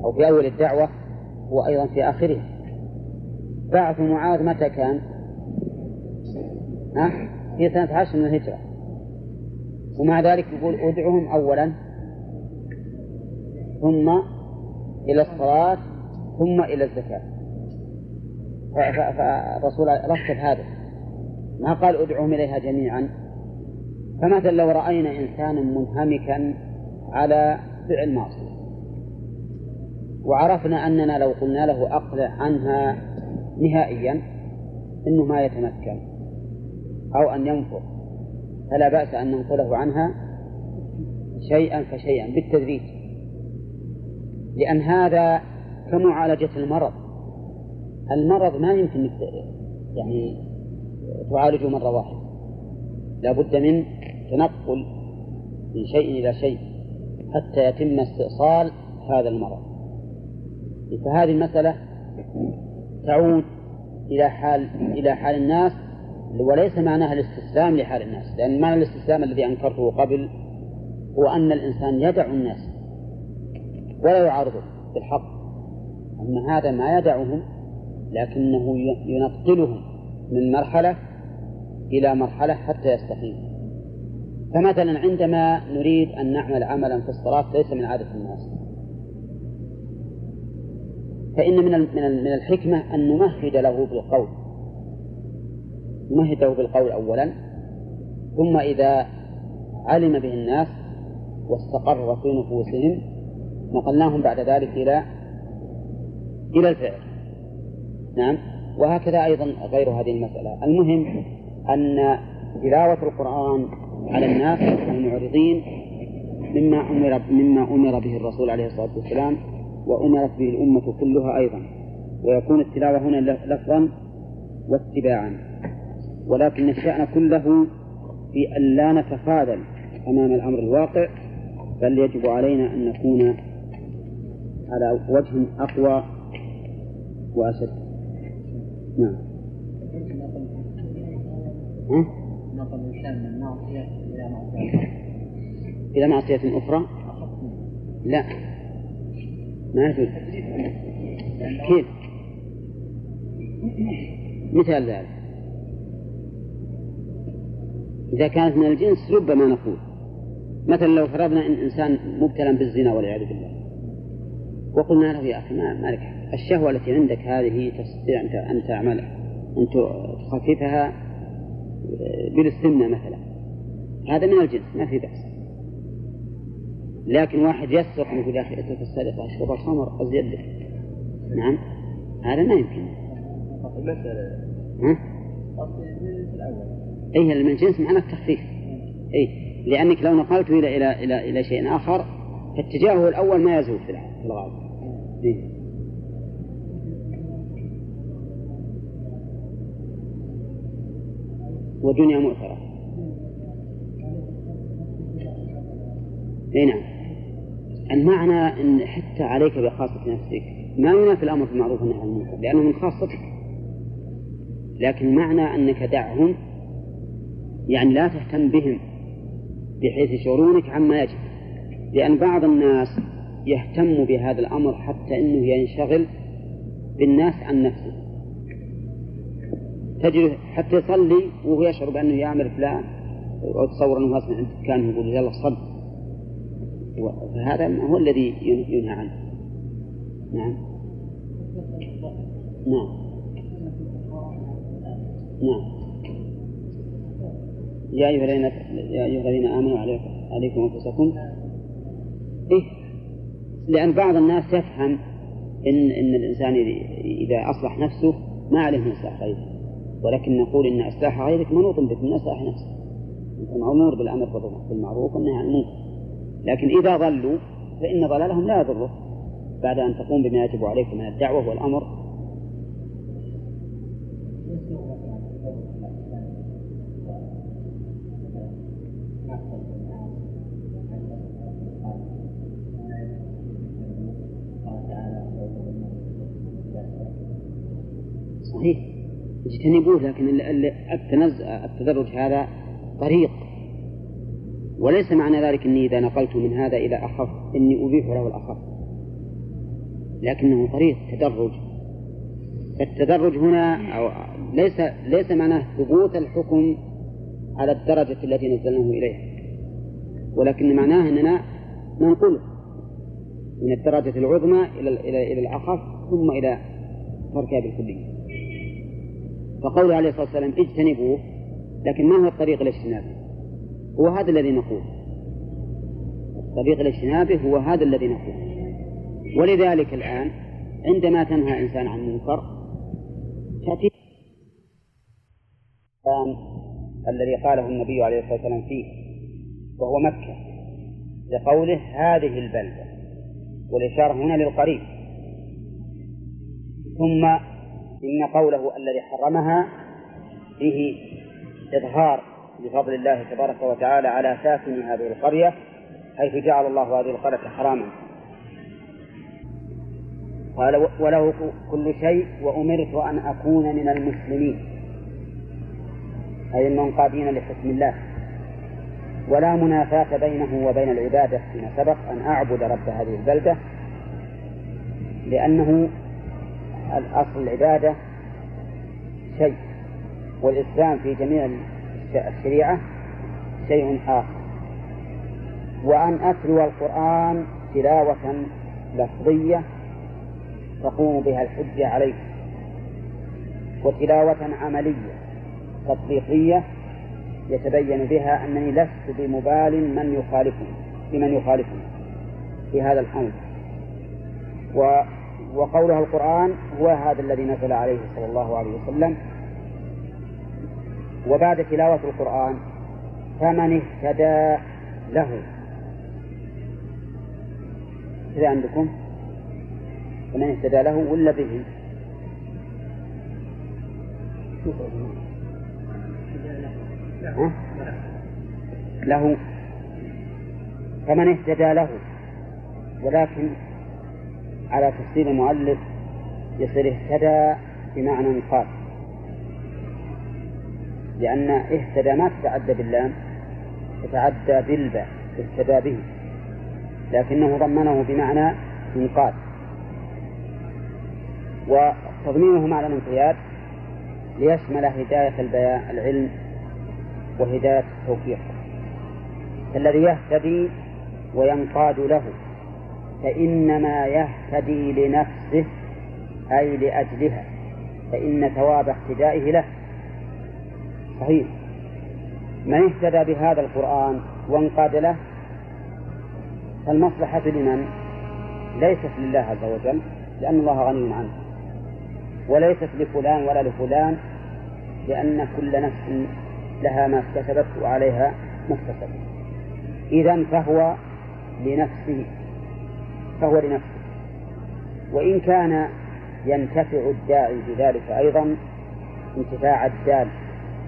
أو في أول الدعوة هو أيضا في آخرها. بعث معاذ متى كان؟ ها؟ في سنة عشر من الهجرة. ومع ذلك يقول ادعهم أولا. ثم إلى الصلاة ثم إلى الزكاة. فالرسول رتب هذا. ما قال ادعوهم إليها جميعا. فمثلا لو رأينا إنسانا منهمكا على فعل معصية وعرفنا أننا لو قلنا له أقلع عنها نهائيا إنه ما يتمكن أو أن ينفر فلا بأس أن ننقله عنها شيئا فشيئا بالتدريج. لأن هذا كمعالجة المرض. المرض ما يمكن يعني تعالجه مرة واحدة. لا بد من تنقل من شيء إلى شيء حتى يتم استئصال هذا المرض. فهذه المسألة تعود إلى حال إلى حال الناس وليس معناها الاستسلام لحال الناس لأن معنى الاستسلام الذي أنكرته قبل هو أن الإنسان يدع الناس ولا يعارضه بالحق. أما هذا ما يدعهم لكنه ينقلهم من مرحلة إلى مرحلة حتى يستقيم فمثلا عندما نريد أن نعمل عملا في الصلاة ليس من عادة الناس. فإن من من الحكمة أن نمهد له بالقول. نمهد له بالقول أولا ثم إذا علم به الناس واستقر في نفوسهم نقلناهم بعد ذلك إلى إلى الفعل. نعم؟ وهكذا أيضا غير هذه المسألة. المهم أن تلاوة القرآن على الناس المعرضين مما أمر مما أمر به الرسول عليه الصلاة والسلام وأمرت به الأمة كلها أيضا. ويكون التلاوة هنا لفظا واتباعا. ولكن الشأن كله في أن لا نتخاذل أمام الأمر الواقع بل يجب علينا أن نكون على وجه أقوى وأشد نعم. نقل الإنسان من معصية إلى معصية إلى معصية أخرى؟ لا. ما يجوز كيف؟ مثال ذلك. إذا كانت من الجنس ربما نقول. مثلا لو فرضنا أن إنسان مبتلى بالزنا والعياذ بالله. وقلنا له يا أخي ما مالك الشهوة التي عندك هذه تستطيع أن تعملها أن تخففها بالسنة مثلا. هذا من الجنس ما في بأس. لكن واحد يسرق يقول يا أخي إترك السرقة أشرب الخمر أزيد نعم. هذا ما يمكن. ها؟ أي من جنس معناه التخفيف. أي لأنك لو نقلته إلى إلى إلى إلى شيء آخر فاتجاهه الأول ما يزول في الغالب. إيه؟ ودنيا مؤثرة. أي نعم. المعنى إن حتى عليك بخاصة نفسك. ما ينافي الأمر بالمعروف والنهي عن المنكر؟ لأنه من خاصتك. لكن معنى أنك دعهم يعني لا تهتم بهم بحيث يشعرونك عما يجب. لأن بعض الناس يهتم بهذا الأمر حتى أنه ينشغل بالناس عن نفسه. تجد حتى يصلي وهو يشعر بأنه يعمل فلان أو تصور أنه أصلا عند كان يقول يلا صل. فهذا هو الذي ينهى عنه. نعم. نعم. نعم. يا أيها الذين يا أيها الذين آمنوا عليكم أنفسكم. إيه. لأن بعض الناس يفهم إن إن الإنسان إذا أصلح نفسه ما عليه من إصلاح غيره ولكن نقول إن إصلاح غيرك منوط بك من إصلاح نفسك أنت مأمور بالأمر بالمعروف والنهي عن المنكر. لكن إذا ضلوا فإن ضلالهم لا يضره بعد أن تقوم بما يجب عليك من الدعوة والأمر صحيح اجتنبوه لكن التدرج هذا طريق. وليس معنى ذلك أني إذا نقلت من هذا إلى أخف أني أبيح له الأخف. لكنه طريق تدرج. التدرج هنا أو ليس ليس معناه ثبوت الحكم على الدرجة التي نزلناه إليها. ولكن معناه أننا ننقله من الدرجة العظمى إلى إلى إلى الأخف ثم إلى تركها بالكلية. فقوله عليه الصلاة والسلام اجتنبوه لكن ما هو الطريق الاجتناب هو هذا الذي نقول. الطريق الاجتنابه هو هذا الذي نقول. ولذلك الآن عندما تنهى إنسان عن منكر تأتي الذي قاله النبي عليه الصلاة والسلام فيه وهو مكة لقوله هذه البلدة. والإشارة هنا للقريب. ثم إن قوله الذي حرمها فيه إظهار لفضل الله تبارك وتعالى على ساكن هذه القرية حيث جعل الله هذه القرية حراما. قال وله كل شيء وأمرت أن أكون من المسلمين. أي المنقادين لحكم الله. ولا منافاة بينه وبين العبادة فيما سبق أن أعبد رب هذه البلدة لأنه الأصل العبادة شيء والإسلام في جميع الشريعة شيء آخر. وأن أتلو القرآن تلاوة لفظية تقوم بها الحجة عليه وتلاوة عملية تطبيقية يتبين بها أنني لست بمبال من يخالفني بمن يخالفني في هذا الأمر و وقولها القرآن هو هذا الذي نزل عليه صلى الله عليه وسلم. وبعد تلاوة القرآن فمن اهتدى له. كذا عندكم. فمن اهتدى له ولا به؟ له. فمن اهتدى له. ولكن على تفسير المؤلف يصير اهتدى بمعنى قال لأن اهتدى ما تتعدى باللام تتعدى بالباء اهتدى به. لكنه ضمنه بمعنى انقاذ وتضمينه معنى الانقياد ليشمل هداية البيان العلم وهداية التوفيق. الذي يهتدي وينقاد له. فإنما يهتدي لنفسه أي لأجلها فإن ثواب اهتدائه له. صحيح. من اهتدى بهذا القرآن وانقاد له؟ فالمصلحة لمن؟ ليست لله عز وجل لأن الله غني عنه. وليست لفلان ولا لفلان لأن كل نفس لها ما اكتسبت وعليها ما اكتسبت. إذا فهو لنفسه. فهو لنفسه. وإن كان ينتفع الداعي بذلك أيضا انتفاع الدال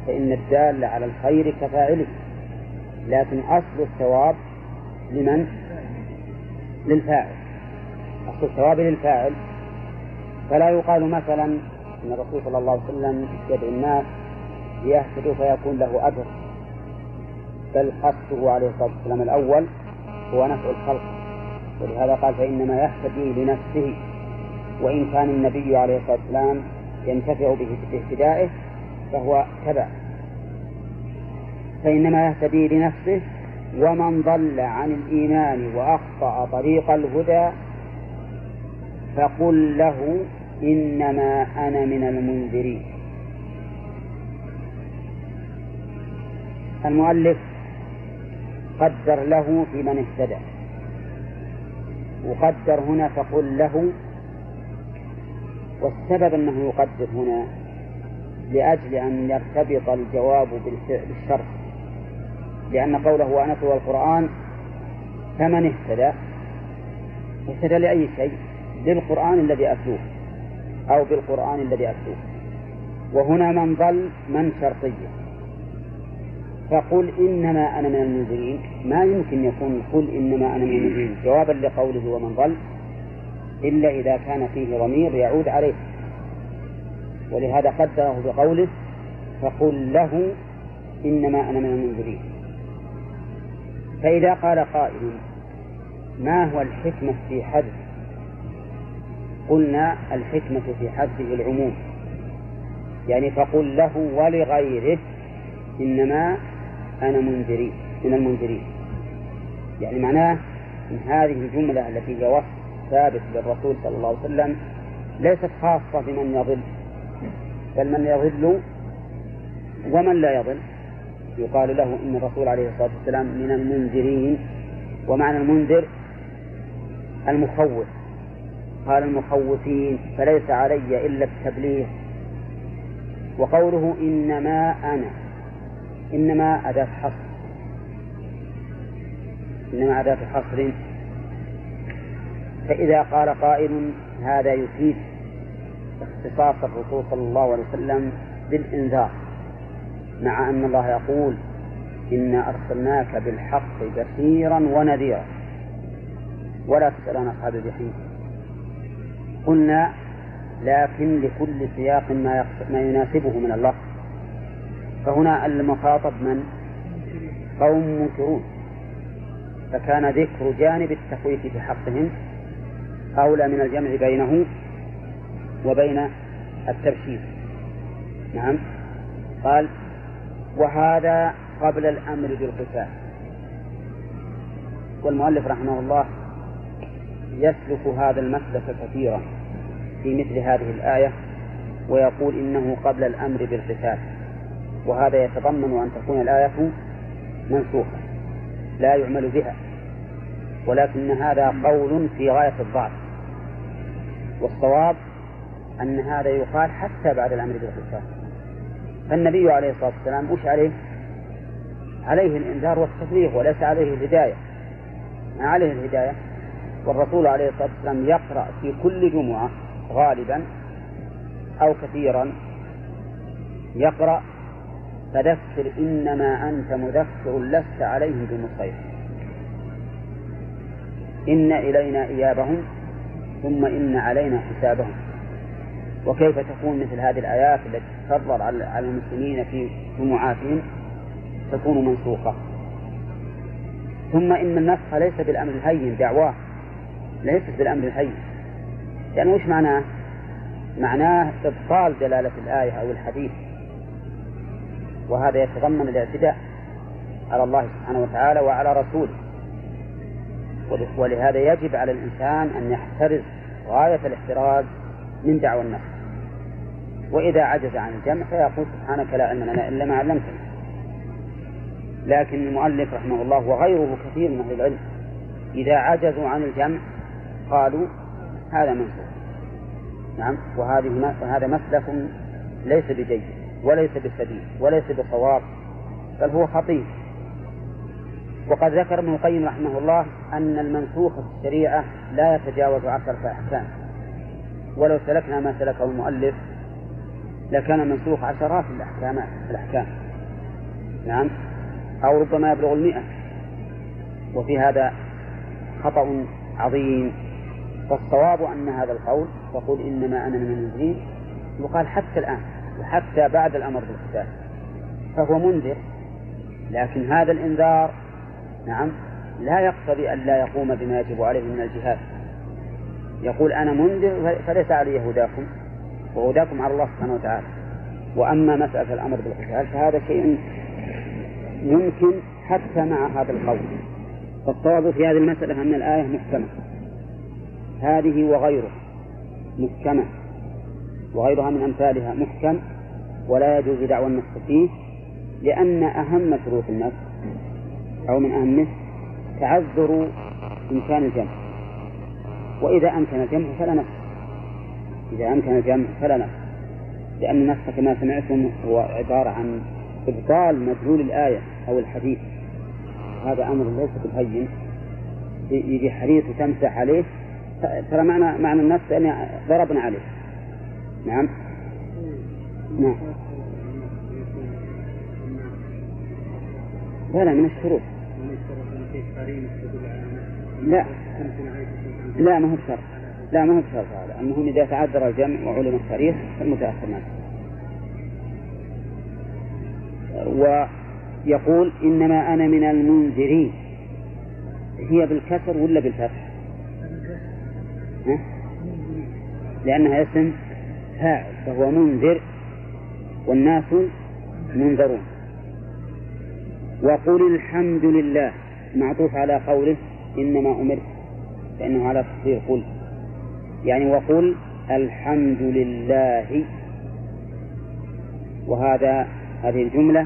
فإن الدال على الخير كفاعله. لكن أصل الثواب لمن؟ للفاعل. أصل الثواب للفاعل. فلا يقال مثلا أن الرسول صلى الله عليه وسلم يدعو الناس ليهتدوا فيكون له أجر. بل قصده عليه الصلاة والسلام الأول هو نفع الخلق. ولهذا قال فإنما يهتدي لنفسه وإن كان النبي عليه الصلاة والسلام ينتفع به باهتدائه فهو تبع. فإنما يهتدي لنفسه ومن ضل عن الإيمان وأخطأ طريق الهدى فقل له إنما أنا من المنذرين. المؤلف قدر له في من اهتدى. وقدر هنا فقل له والسبب أنه يقدر هنا لأجل أن يرتبط الجواب بالشرط. لأن قوله وأنتلو القرآن فمن اهتدى اهتدى لأي شيء؟ بالقرآن الذي أتلوه أو بالقرآن الذي أتلوه. وهنا من ضل من شرطية. فقل إنما أنا من المنذرين. ما يمكن يكون قل إنما أنا من المنذرين. جوابا لقوله ومن ضل إلا إذا كان فيه ضمير يعود عليه. ولهذا قدره بقوله فقل له إنما أنا من المنذرين. فإذا قال قائل ما هو الحكمة في حذف؟ قلنا الحكمة في حذفه العموم. يعني فقل له ولغيره إنما أنا منذرين من المنذرين. يعني معناه أن هذه الجملة التي هي وصف ثابت للرسول صلى الله عليه وسلم ليست خاصة بمن يضل بل من يضل ومن لا يضل. يقال له إن الرسول عليه الصلاة والسلام من المنذرين ومعنى المنذر المخوف. قال المخوفين فليس علي إلا التبليغ. وقوله إنما أنا إنما أداة حصر إنما أداة حصر فإذا قال قائل هذا يفيد اختصاص الرسول صلى الله عليه وسلم بالإنذار مع أن الله يقول إنا أرسلناك بالحق بشيرا ونذيرا. ولا تسأل عن أصحاب الجحيم. قلنا لكن لكل سياق ما, ما يناسبه من اللفظ فهنا المخاطب من؟ قوم منكرون فكان ذكر جانب التخويف في حقهم أولى من الجمع بينه وبين التبشير نعم. قال وهذا قبل الأمر بالقتال. والمؤلف رحمه الله يسلك هذا المسلك كثيرا في مثل هذه الآية ويقول إنه قبل الأمر بالقتال. وهذا يتضمن أن تكون الآية منسوخة لا يعمل بها ولكن هذا قول في غاية الضعف. والصواب أن هذا يقال حتى بعد الأمر بالقتال فالنبي عليه الصلاة والسلام وش عليه؟ عليه الإنذار والتبليغ وليس عليه الهداية. ما عليه الهداية؟ والرسول عليه الصلاة والسلام يقرأ في كل جمعة غالبا أو كثيرا يقرأ فذكر إنما أنت مذكر لست عليهم بمسيطر إن إلينا إيابهم ثم إن علينا حسابهم. وكيف تكون مثل هذه الآيات التي تكرر على المسلمين في جمعاتهم؟ تكون منسوخة. ثم إن النسخ ليس بالأمر الهين دعواه. ليست بالأمر الهين. يعني وش معناه؟ معناه إبطال دلالة الآية أو الحديث. وهذا يتضمن الاعتداء على الله سبحانه وتعالى وعلى رسوله. ولهذا يجب على الإنسان أن يحترز غاية الاحتراز من دعوى النفس. وإذا عجز عن الجمع فيقول سبحانك لا علم لنا إلا ما علمتنا. لكن المؤلف رحمه الله وغيره كثير من أهل العلم إذا عجزوا عن الجمع قالوا هذا منسوخ نعم وهذه هذا مسلك ليس بجيد. وليس بسديد وليس بصواب بل هو خطير. وقد ذكر ابن القيم رحمه الله أن المنسوخ في الشريعة لا يتجاوز عشرة أحكام. ولو سلكنا ما سلكه المؤلف لكان المنسوخ عشرات الأحكام الأحكام. نعم؟ أو ربما يبلغ المئة. وفي هذا خطأ عظيم. فالصواب أن هذا القول تقول إنما أنا من المنذرين يقال حتى الآن. وحتى بعد الأمر بالقتال. فهو منذر لكن هذا الإنذار نعم لا يقتضي أن لا يقوم بما يجب عليه من الجهاد. يقول أنا منذر فليس علي هداكم وهداكم على الله سبحانه وتعالى. وأما مسألة الأمر بالقتال فهذا شيء يمكن حتى مع هذا القول. فالصواب في هذه المسألة أن الآية محكمة. هذه وغيره محكمة. وغيرها من أمثالها محكم ولا يجوز دعوى النفس فيه لأن أهم شروط النفس أو من أهمه تعذر إمكان الجمع. وإذا أمكن الجمع فلا نفس. إذا أمكن الجمع فلا نفس. لأن النفس كما سمعتم هو عبارة عن إبطال مدلول الآية أو الحديث. هذا أمر ليس بالهين يجي حديث وتمسح عليه ترى معنى معنى النفس أن ضربنا عليه. نعم. نعم. لا لا من الشروط. لا. لا ما هو بشرط لا ما هو بشرط هذا. المهم إذا تعذر الجمع وعلم التاريخ فالمتأخر ما ويقول إنما أنا من المنذرين. هي بالكسر ولا بالفتح؟ ها؟ لأنها اسم فاعل فهو منذر والناس منذرون. وقل الحمد لله معطوف على قوله إنما أمرت فإنه على تصدير قل. يعني وقل الحمد لله. وهذا هذه الجملة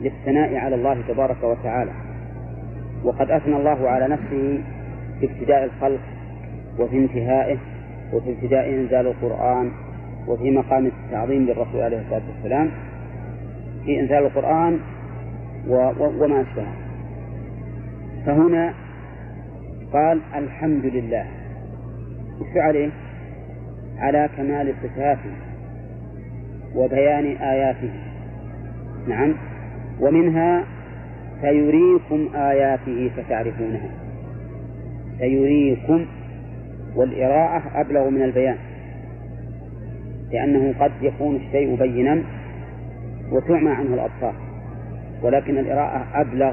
للثناء على الله تبارك وتعالى. وقد أثنى الله على نفسه في ابتداء الخلق وفي انتهائه وفي ابتداء إنزال القرآن وفي مقام التعظيم للرسول عليه الصلاة والسلام في إنزال القرآن وما أشبهه. فهنا قال الحمد لله. وش عليه؟ على كمال صفاته وبيان آياته. نعم. ومنها سيريكم آياته فتعرفونها. سيريكم والإراءة أبلغ من البيان. لأنه قد يكون الشيء بينا وتعمى عنه الأبصار. ولكن الإراءة أبلغ.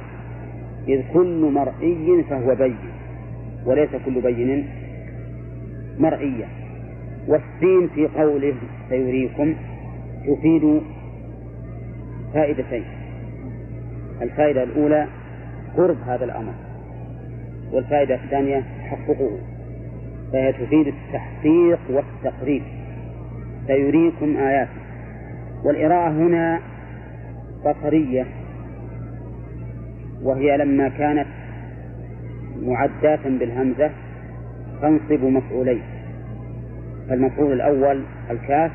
إذ كل مرئي فهو بين وليس كل بين مرئيا والسين في قوله سيريكم تفيد فائدتين. الفائدة الأولى قرب هذا الأمر. والفائدة الثانية تحققه. فهي تفيد التحقيق والتقريب. سيريكم آياته. والإراءة هنا بصرية وهي لما كانت معداة بالهمزة تنصب مفعولين فالمفعول الأول الكاف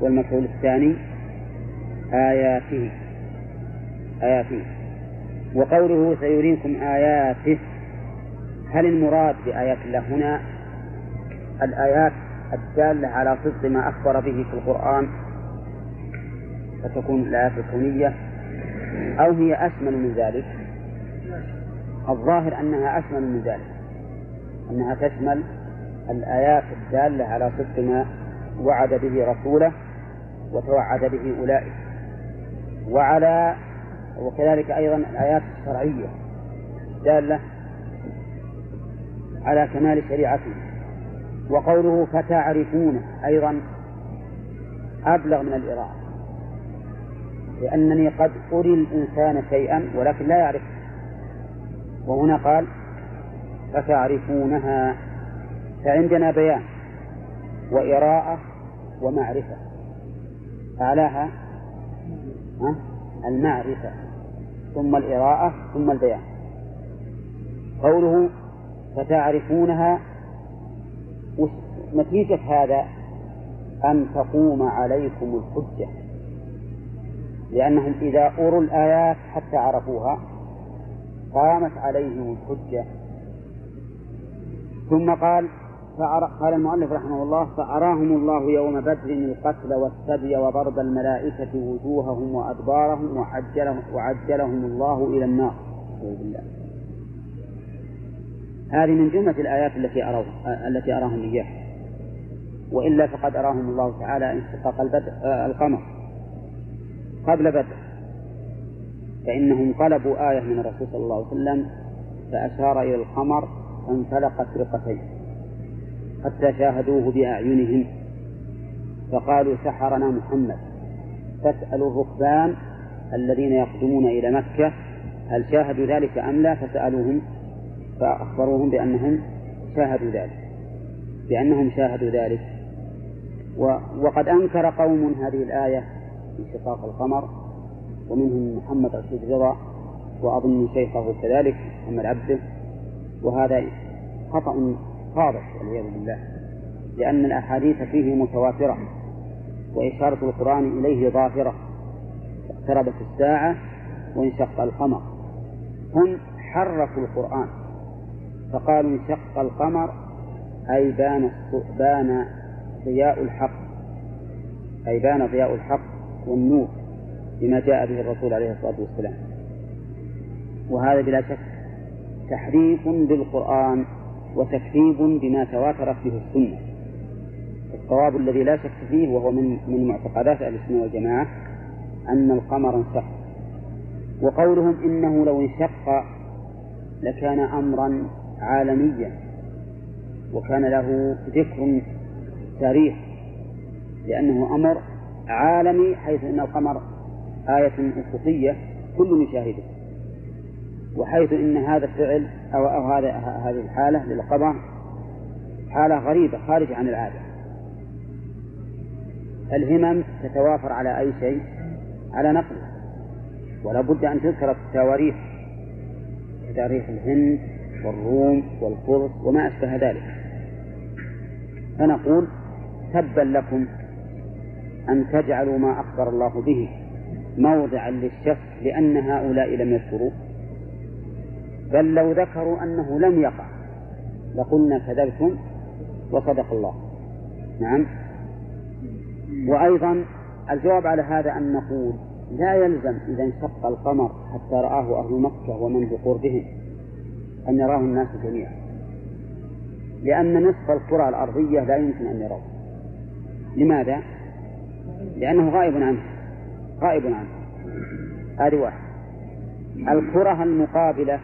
والمفعول الثاني آياته آياته. وقوله سيريكم آياته هل المراد بآيات الله هنا؟ الآيات الدالة على صدق ما أخبر به في القرآن فتكون الآيات الكونية أو هي أشمل من ذلك. الظاهر أنها أشمل من ذلك أنها تشمل الآيات الدالة على صدق ما وعد به رسوله وتوعد به أولئك. وعلى وكذلك أيضا الآيات الشرعية دالة على كمال شريعته. وقوله فتعرفونه أيضا أبلغ من الإراءة لأنني قد أري الإنسان شيئا ولكن لا يعرف. وهنا قال فتعرفونها. فعندنا بيان وإراءة ومعرفة. أعلاها المعرفة. ثم الإراءة ثم البيان. قوله فتعرفونها نتيجة هذا أن تقوم عليكم الحجة لأنهم إذا أروا الآيات حتى عرفوها قامت عليهم الحجة. ثم قال قال المؤلف رحمه الله فأراهم الله يوم بدر القتل والسبي وضرب الملائكة وجوههم وأدبارهم وعجلهم, وعجلهم الله إلى النار. بالله هذه من جملة الآيات التي التي أراهم إياها. وإلا فقد أراهم الله تعالى انشقاق آه القمر. قبل بدر. فإنهم طلبوا آية من الرسول صلى الله عليه وسلم فأشار إلى القمر فانفلقت فرقتين حتى شاهدوه بأعينهم. فقالوا سحرنا محمد. فاسألوا الركبان الذين يقدمون إلى مكة هل شاهدوا ذلك أم لا؟ فسألوهم فأخبروهم بأنهم شاهدوا ذلك بأنهم شاهدوا ذلك. وقد أنكر قوم هذه الآية في شقاق القمر ومنهم محمد رشيد رضا وأظن شيخه كذلك محمد عبده وهذا خطأ واضح والعياذ بالله لأن الأحاديث فيه متواترة وإشارة القرآن إليه ظاهرة اقتربت الساعة وانشق القمر. هم حرفوا القرآن فقالوا انشق القمر أي بان بان ضياء الحق أي بان ضياء الحق والنور بما جاء به الرسول عليه الصلاة والسلام. وهذا بلا شك تحريف بالقرآن وتكذيب بما تواترت به السنة. الصواب الذي لا شك فيه وهو من من معتقدات أهل السنة والجماعة أن القمر انشق. وقولهم إنه لو انشق لكان أمرا عالميا وكان له ذكر تاريخ لأنه أمر عالمي حيث أن القمر آية أفقية كل يشاهده وحيث أن هذا الفعل أو, أو هذا هذه الحالة للقمر حالة غريبة خارجة عن العادة. الهمم تتوافر على أي شيء؟ على نقله ولا بد أن تذكر التواريخ كتاريخ الهند والروم والفرس وما أشبه ذلك. فنقول تبا لكم أن تجعلوا ما أخبر الله به موضعا للشك لأن هؤلاء لم يذكروه. بل لو ذكروا أنه لم يقع لقلنا كذبتم وصدق الله. نعم. وأيضا الجواب على هذا أن نقول لا يلزم إذا انشق القمر حتى رآه أهل مكة ومن بقربهم أن يراه الناس جميعا. لأن نصف الكرة الأرضية لا يمكن أن يروه. لماذا؟ لأنه غائب عنه. غائب عنه. هذه واحد. الكرة المقابلة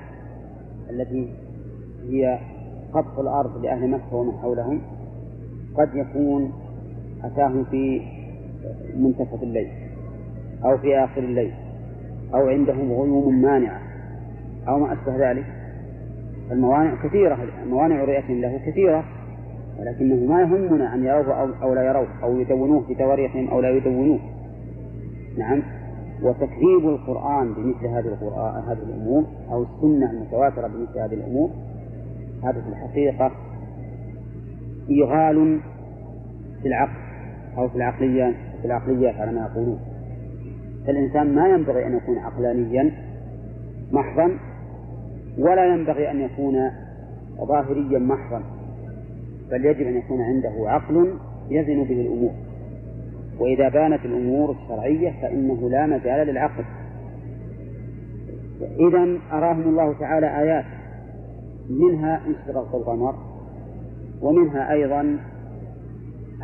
التي هي قطف الأرض لأهل مكة ومن حولهم قد يكون أتاهم في منتصف الليل أو في آخر الليل أو عندهم غيوم مانعة أو ما أشبه ذلك. الموانع كثيرة موانع رؤية له كثيرة. ولكنه ما يهمنا أن يروه أو, لا يروه أو يدونوه في تواريخهم أو لا يدونوه. نعم. وتكذيب القرآن بمثل هذه القرآن هذه الأمور أو السنة المتواترة بمثل هذه الأمور هذا في الحقيقة إيغال في العقل أو في العقليات في العقليات على ما يقولون. فالإنسان ما ينبغي أن يكون عقلانيا محضا ولا ينبغي أن يكون ظاهريا محضا. بل يجب أن يكون عنده عقل يزن به الأمور. وإذا بانت الأمور الشرعية فإنه لا مجال للعقل. إذا أراهم الله تعالى آيات منها انشراق القمر ومنها أيضا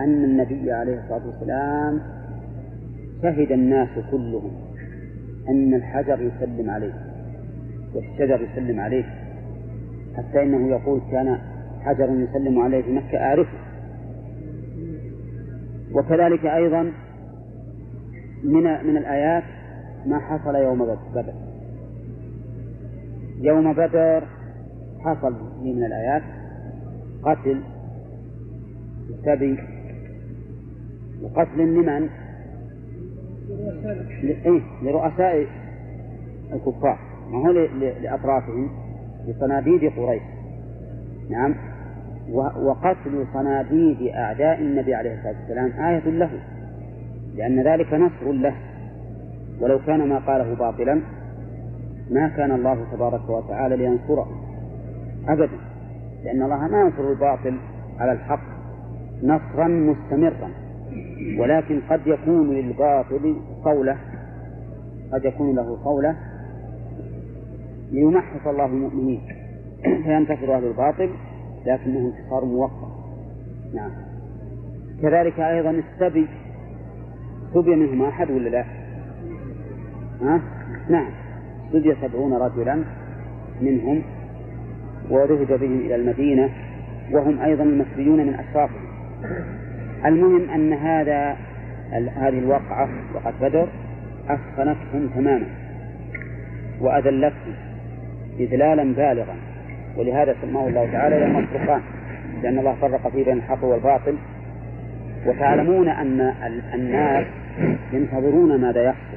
أن النبي عليه الصلاة والسلام شهد الناس كلهم أن الحجر يسلم عليه والشجر يسلم عليه حتى إنه يقول كان حجر يسلم عليه في مكة أعرفه. وكذلك أيضا من من الآيات ما حصل يوم بدر يوم بدر حصل من الآيات قتل سبي وقتل لمن؟ إيه لرؤساء الكفار. ما هو لأطرافهم لصناديد قريش. نعم. وقتل صناديد أعداء النبي عليه الصلاة والسلام آية له لأن ذلك نصر له. ولو كان ما قاله باطلا ما كان الله تبارك وتعالى لينصره أبدا. لأن الله ما ينصر الباطل على الحق نصرا مستمرا ولكن قد يكون للباطل صولة قد يكون له صولة ليمحص الله المؤمنين. *clears throat* فينتصر أهل الباطل لكنه انتصار موقت نعم. كذلك أيضا السبي. سبي منهم أحد ولا لا؟ ها؟ نعم. سبي سبعون رجلا منهم وذهب بهم إلى المدينة وهم أيضا المسبيون من أشرافهم. المهم أن هذا هذه الواقعة وقد بدر أسخنتهم تماما وأذلتهم إذلالا بالغا. ولهذا سماه الله تعالى يوم الفرقان لأن الله فرق فيه بين الحق والباطل. وتعلمون أن الناس ينتظرون ماذا يحصل.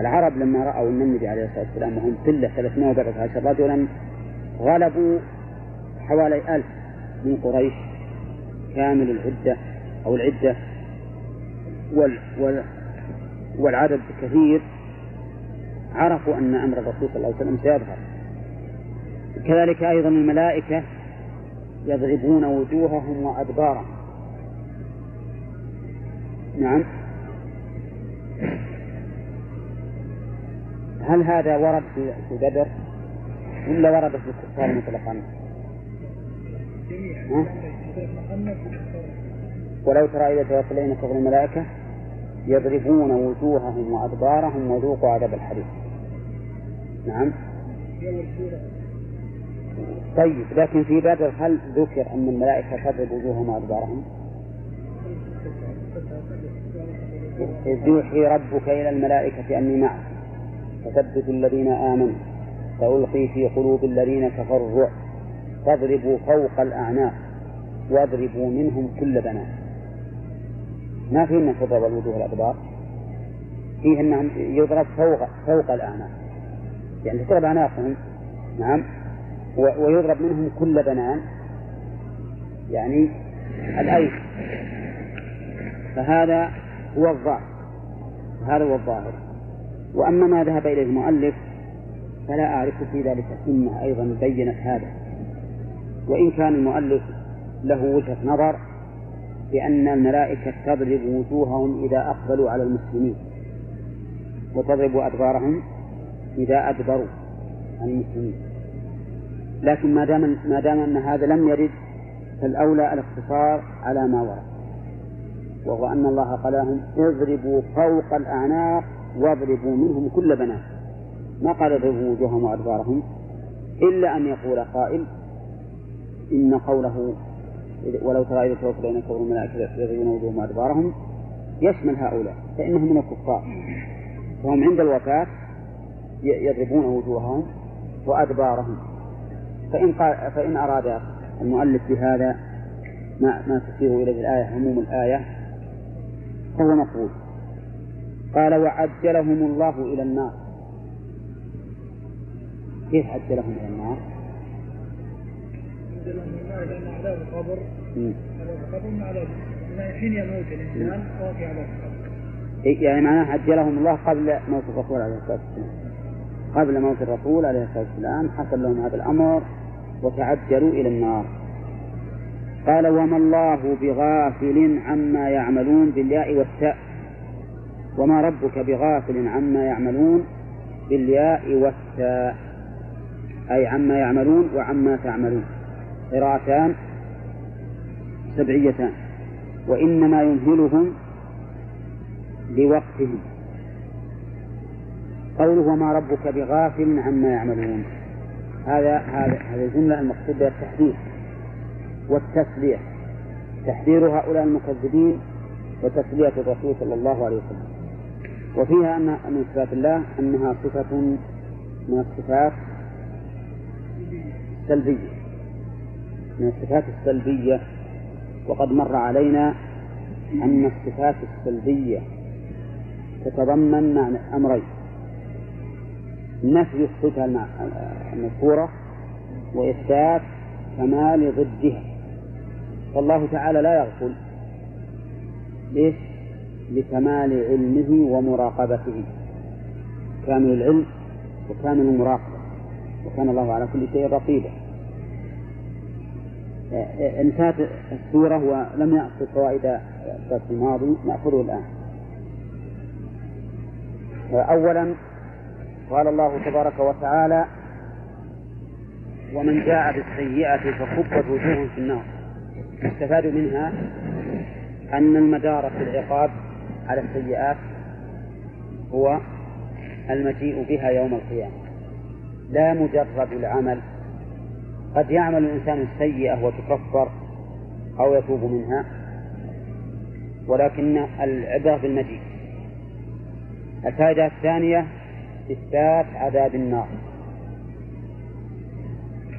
العرب لما رأوا النبي عليه الصلاة والسلام وهم قلة 314 رجلا غلبوا حوالي ألف من قريش كامل العدة أو العدة وال وال والعدد كثير. عرفوا أن أمر الرسول صلى الله عليه وسلم سيظهر. كذلك أيضا الملائكة يضربون وجوههم وأدبارهم. نعم. هل هذا ورد في بدر؟ ولا ورد في الكفار مطلقا؟ ولو ترى إذا توفينا كفر الملائكة يضربون وجوههم وأدبارهم وذوقوا عذاب الحريق نعم. طيب لكن في بدر هل ذكر أن الملائكة تضرب وجوههم وأدبارهم؟ إذ يوحي ربك إلى الملائكة أني معك. فثبت الذين آمنوا. سألقي في قلوب الذين كفروا الرعب فاضربوا فوق الأعناق. واضربوا منهم كل بنات. ما في أنها تضرب الوجوه الأدبار فيه أنهم يضرب فوق فوق الأعناق. يعني تضرب أعناقهم. نعم. ويضرب منهم كل بنان. يعني الأيس. فهذا هو الظاهر. هذا هو الظاهر. وأما ما ذهب إليه المؤلف فلا أعرف في ذلك سنة أيضا بينت هذا. وإن كان المؤلف له وجهة نظر بأن الملائكة تضرب وجوههم إذا أقبلوا على المسلمين. وتضرب أدبارهم إذا أدبروا عن المسلمين. لكن ما دام ما دام أن هذا لم يرد فالأولى الاقتصار على ما ورد. وهو أن الله قال لهم اضربوا فوق الأعناق واضربوا منهم كل بنات. ما قال اضربوا وجوههم وأدبارهم؟ إلا أن يقول قائل إن قوله ولو ترى إذا توفوا بين كفر الملائكة يضربون وجوههم وأدبارهم يشمل هؤلاء فإنهم من الكفار. فهم عند الوفاة يضربون وجوههم وأدبارهم. فإن قال فإن أراد المؤلف بهذا ما ما تشير إليه الآية عموم الآية فهو مقبول. قال وعجلهم الله إلى النار. كيف عجلهم إلى النار؟ عجلهم لأن عذاب القبر القبر حين يموت الإنسان القبر يعني معناه عجلهم الله قبل موت الرسول عليه الصلاة والسلام. قبل موت الرسول عليه الصلاة والسلام حصل لهم هذا الأمر. وتعجلوا إلى النار. قال وما الله بغافل عما يعملون بالياء والتاء. وما ربك بغافل عما يعملون بالياء والتاء. أي عما يعملون وعما تعملون. قراءتان سبعيتان. وإنما يمهلهم لوقتهم. قوله وما ربك بغافل عما يعملون. هذا هذا هذه الجملة المقصود بها التحذير والتسلية تحذير هؤلاء المكذبين وتسلية الرسول صلى الله عليه وسلم. وفيها أن من صفات الله أنها صفة من الصفات السلبية. من الصفات السلبية. وقد مر علينا أن الصفات السلبية تتضمن أمرين. نفي الصفة المذكورة وإثبات كمال ضدها. فالله تعالى لا يغفل. ليش؟ لكمال علمه ومراقبته. كامل العلم وكامل المراقبة. وكان الله على كل شيء رقيبا. انتهت السورة ولم يأخذ فوائد الدرس الماضي نأخذه الآن. أولا قال الله تبارك وتعالى ومن جاء بالسيئة فكبت وجوههم في النار. يستفاد منها أن المدار في العقاب على السيئات هو المجيء بها يوم القيامة. لا مجرد العمل. قد يعمل الإنسان السيئة وتكفر أو يتوب منها ولكن العبرة بالمجيء. الفائدة الثانية إثبات عذاب النار.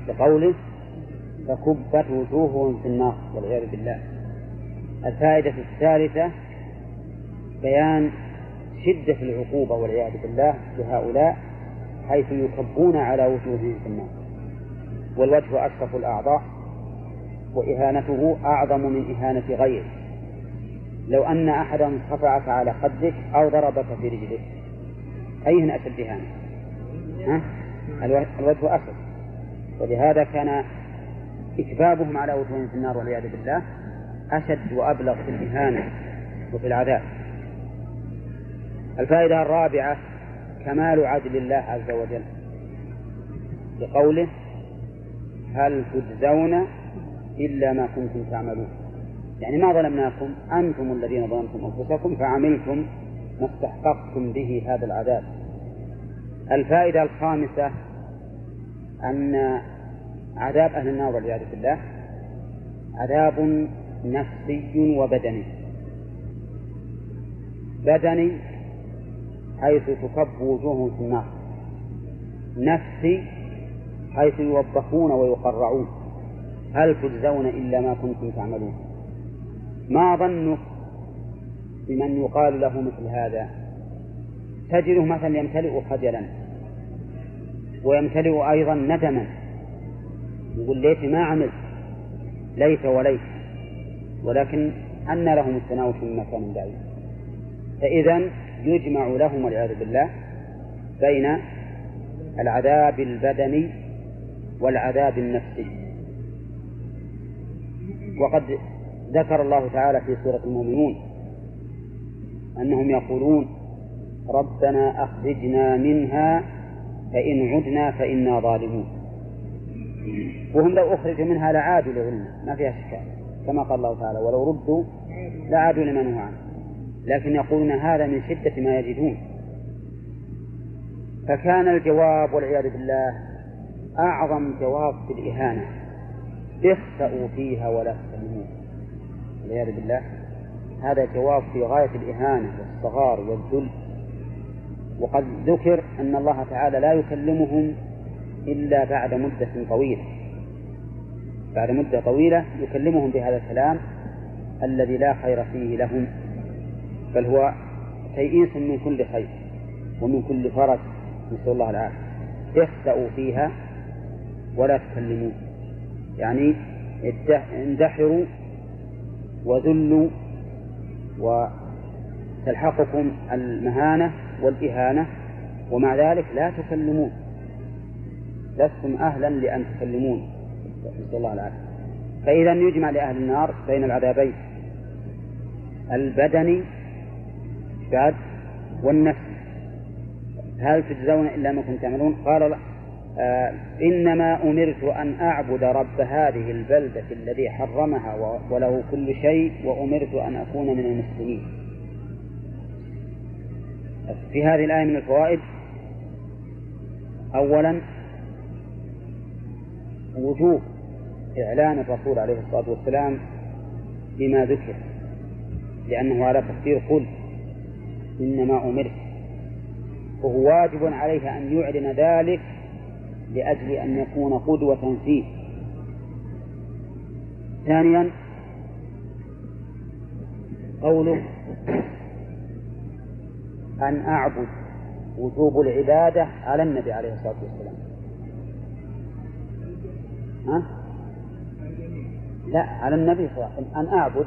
بقوله فكبت وجوههم في النار والعياذ بالله. الفائدة الثالثة بيان شدة العقوبة والعياذ بالله لهؤلاء حيث يكبون على وجوههم في النار. والوجه أشرف الأعضاء وإهانته أعظم من إهانة غيره. لو أن أحدا صفعك على خدك أو ضربك في رجلك. أيهن أشد إهانة؟ ها؟ الوجه أشد ولهذا كان إكبابهم على وجوههم في النار والعياذ بالله أشد وأبلغ في الإهانة وفي العذاب الفائدة الرابعة كمال عدل الله عز وجل بقوله هل تجزون إلا ما كنتم تعملون يعني ما ظلمناكم أنتم الذين ظلمتم أنفسكم فعملتم ما استحققتم به هذا العذاب. الفائدة الخامسة أن عذاب أهل النار والعياذ بالله عذاب نفسي وبدني. بدني حيث تكب وجوههم في النار. نفسي حيث يوبخون ويقرعون. هل تجزون إلا ما كنتم تعملون؟ ما ظنك بمن يقال له مثل هذا. تجده مثلا يمتلئ خجلا ويمتلئ أيضا ندما. يقول ليت ما عملت ليت وليت ولكن أن لهم التناوش من مكان بعيد. فإذا يجمع لهم والعياذ بالله بين العذاب البدني والعذاب النفسي. وقد ذكر الله تعالى في سورة المؤمنون أنهم يقولون ربنا أخرجنا منها فإن عدنا فإنا ظالمون. وهم لو أخرجوا منها لعادوا لظلم ما فيها شك كما قال الله تعالى ولو ردوا لعادوا لما نهوا عنه. لكن يقولون هذا من شدة ما يجدون. فكان الجواب والعياذ بالله أعظم جواب في الإهانة اخسأوا فيها ولا تسلمون. والعياذ بالله. هذا جواب في غاية الإهانة والصغار والذل. وقد ذكر أن الله تعالى لا يكلمهم إلا بعد مدة طويلة. بعد مدة طويلة يكلمهم بهذا الكلام الذي لا خير فيه لهم بل هو تيئيس من كل خير ومن كل فرج. نسأل الله العافية. اخسأوا فيها ولا تكلمون يعني اندحروا وذلوا وتلحقكم المهانة والإهانة ومع ذلك لا تكلمون. لستم أهلا لأن تكلمون. نسأل الله العافية. فإذا يجمع لأهل النار بين العذابين. البدني بعد والنفس هل تجزون إلا ما كنتم تعملون؟ قال آه إنما أمرت أن أعبد رب هذه البلدة الذي حرمها وله كل شيء وأمرت أن أكون من المسلمين. في هذه الآية من الفوائد أولا وجوب إعلان الرسول عليه الصلاة والسلام بما ذكر لأنه على تفسير قل إنما أمرت. وهو واجب عليه أن يعلن ذلك لأجل أن يكون قدوة فيه. ثانيا قوله أن أعبد وجوب العبادة على النبي عليه الصلاة والسلام. ها؟ لا على النبي صلى الله عليه وسلم. أن أعبد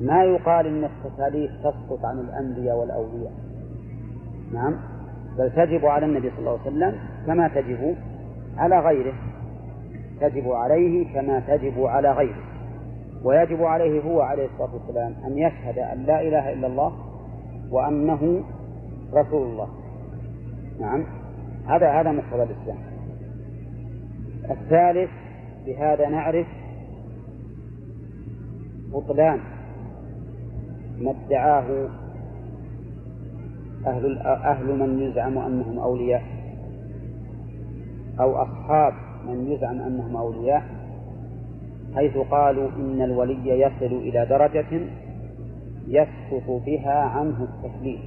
ما يقال إن التكاليف تسقط عن الأنبياء والأولياء. نعم بل تجب على النبي صلى الله عليه وسلم كما تجب على غيره تجب عليه كما تجب على غيره. ويجب عليه هو عليه الصلاة والسلام أن يشهد أن لا إله إلا الله وأنه رسول الله. نعم. هذا هذا مقتضى الإسلام. الثالث بهذا نعرف بطلان ما ادعاه أهل أهل من يزعم أنهم أولياء. أو أصحاب من يزعم أنهم أولياء حيث قالوا إن الولي يصل إلى درجة يسقط بها عنه التكليف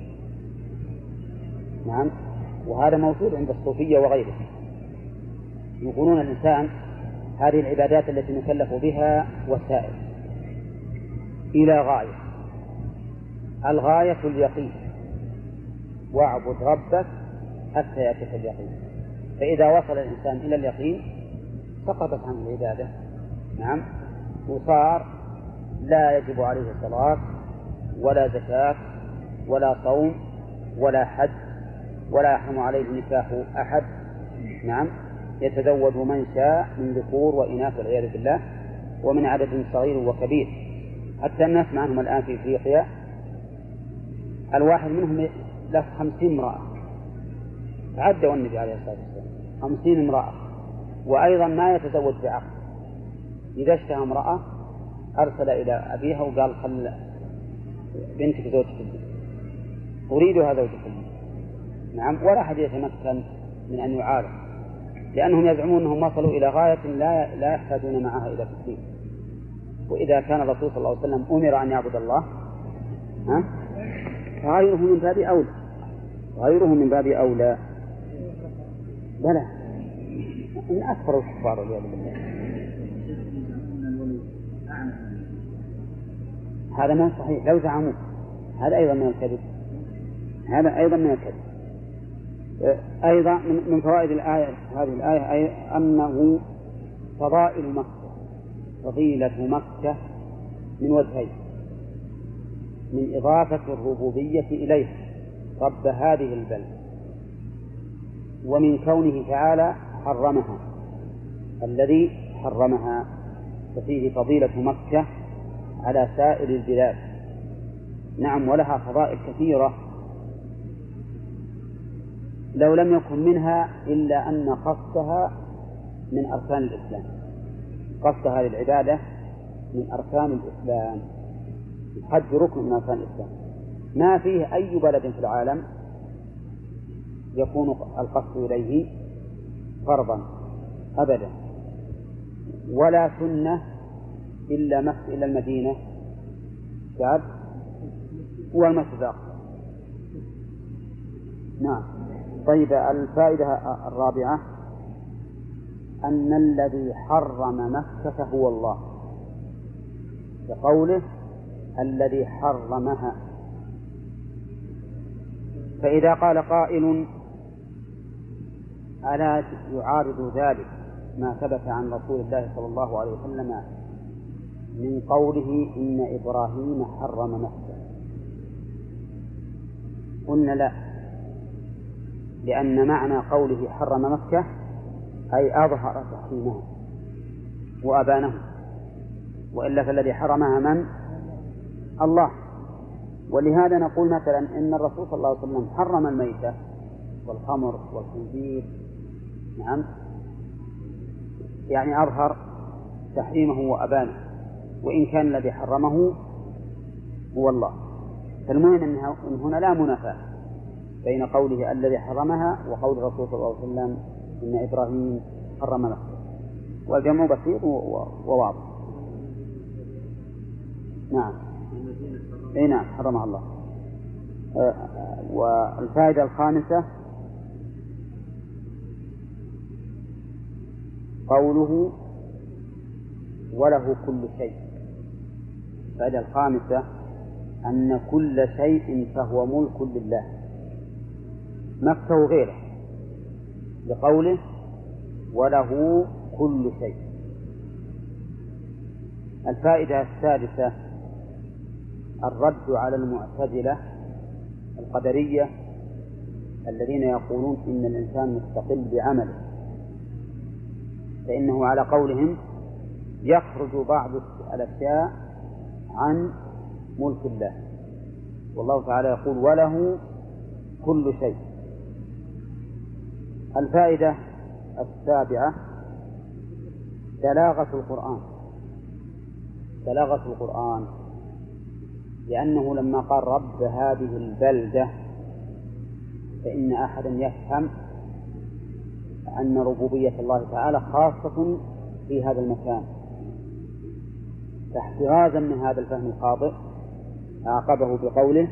نعم وهذا موجود عند الصوفية وغيرهم. يقولون الإنسان هذه العبادات التي نكلف بها وسائل إلى غاية. الغاية اليقين. واعبد ربك حتى يأتيك اليقين. فإذا وصل الإنسان إلى اليقين سقطت عنه العبادة. نعم. وصار لا يجب عليه صلاة ولا زكاة ولا صوم ولا حج ولا يحرم عليه نكاح أحد. نعم. يتزوج من شاء من ذكور وإناث والعياذ بالله ومن عدد صغير وكبير. حتى الناس معهم الآن في إفريقيا الواحد منهم له خمسين امرأة. عدوا النبي عليه الصلاة والسلام. خمسين امرأة وأيضا ما يتزوج بعقد إذا اشتهى امرأة أرسل إلى أبيها وقال خل بنتك زوجك البنت أريدها زوجك البنت نعم ولا أحد يتمكن من أن يعارض لأنهم يزعمون أنهم وصلوا إلى غاية لا لا يحتاجون معها إلى تكليف وإذا كان الرسول صلى الله عليه وسلم أمر أن يعبد الله ها؟ فغيره من باب أولى. غيره من باب أولى. بلى. من أكثر الكفار والعياذ بالله. هذا ما صحيح. لو زعموا. هذا أيضا من الكذب. هذا أيضا من الكذب. أيضا من فوائد الآية هذه الآية أي أنه فضائل مكة فضيلة مكة من وجهين. من إضافة الربوبية إليه رب هذه البلد. ومن كونه تعالى حرمها الذي حرمها. ففيه فضيلة مكة على سائر البلاد. نعم ولها فضائل كثيرة. لو لم يكن منها إلا أن قصدها من أركان الإسلام. قصد هذه العبادة من أركان الإسلام. الحج ركن من أركان الإسلام. ما فيه أي بلد في العالم يكون القصد إليه فرضا أبدا. ولا سنة إلا مكة إلى المدينة. بعد والمسجد الأقصى. نعم. طيب الفائدة الرابعة أن الذي حرم مكة هو الله. بقوله الذي حرمها. فإذا قال قائل ألا يعارض ذلك ما ثبت عن رسول الله صلى الله عليه وسلم من قوله إن إبراهيم حرم مكة قلنا لا لأن معنى قوله حرم مكة أي أظهر تحريمها وأبانه. وإلا فالذي حرمها من؟ الله. ولهذا نقول مثلا إن الرسول صلى الله عليه وسلم حرم الميتة والخمر والخنزير نعم. يعني أظهر تحريمه وأبانه وإن كان الذي حرمه هو الله. فالمهم أن هنا لا منافاة بين قوله الذي حرمها وقول الرسول صلى الله عليه وسلم إن إبراهيم حرم نفسه. والجمع بسيط وواضح. نعم. اي نعم حرمها الله. آه، والفائدة الخامسة قوله وله كل شيء. الفائدة الخامسة أن كل شيء فهو ملك لله. مكة وغيره. بقوله وله كل شيء. الفائدة السادسة الرد على المعتزلة القدرية الذين يقولون إن الإنسان مستقل بعمله. فإنه على قولهم يخرج بعض الأشياء عن ملك الله. والله تعالى يقول وله كل شيء. الفائدة السابعة بلاغة القرآن. بلاغة القرآن. لأنه لما قال رب هذه البلدة فإن أحدا يفهم أن ربوبية الله تعالى خاصة في هذا المكان. فاحترازا من هذا الفهم الخاطئ عاقبه بقوله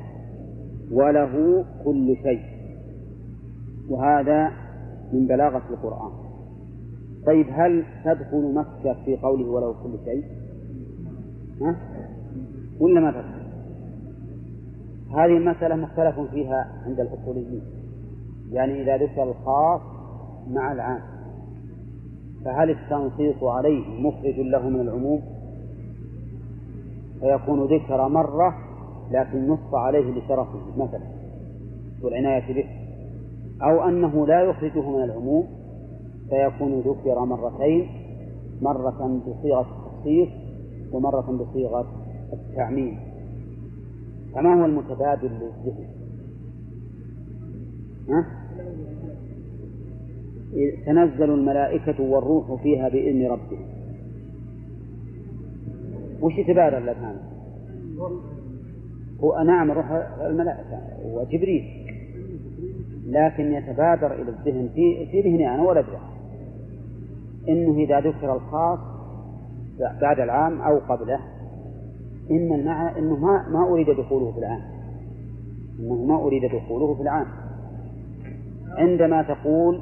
وله كل شيء وهذا من بلاغة القرآن. طيب هل تدخل مكة في قوله وله كل شيء ها؟ ولا ما تدخل؟ هذه المسألة مختلف فيها عند الأصوليين. يعني إذا ذكر الخاص مع العام فهل التنصيص عليه مخرج له من العموم فيكون ذكر مرة لكن نص عليه لشرفه مثلا والعناية به أو أنه لا يخرجه من العموم فيكون ذكر مرتين مرة بصيغة التخصيص ومرة بصيغة التعميم فما هو المتبادل للذهن؟ ها؟ تنزل الملائكة والروح فيها بإذن ربهم. وش يتبادر الأذهان؟ هو نعم روح الملائكة وجبريل. لكن يتبادر إلى الذهن في في ذهني أنا ولا أدري. إنه إذا ذكر الخاص بعد العام أو قبله إن المعنى إنه ما ما أريد دخوله في العام. إنه ما أريد دخوله في العام. عندما تقول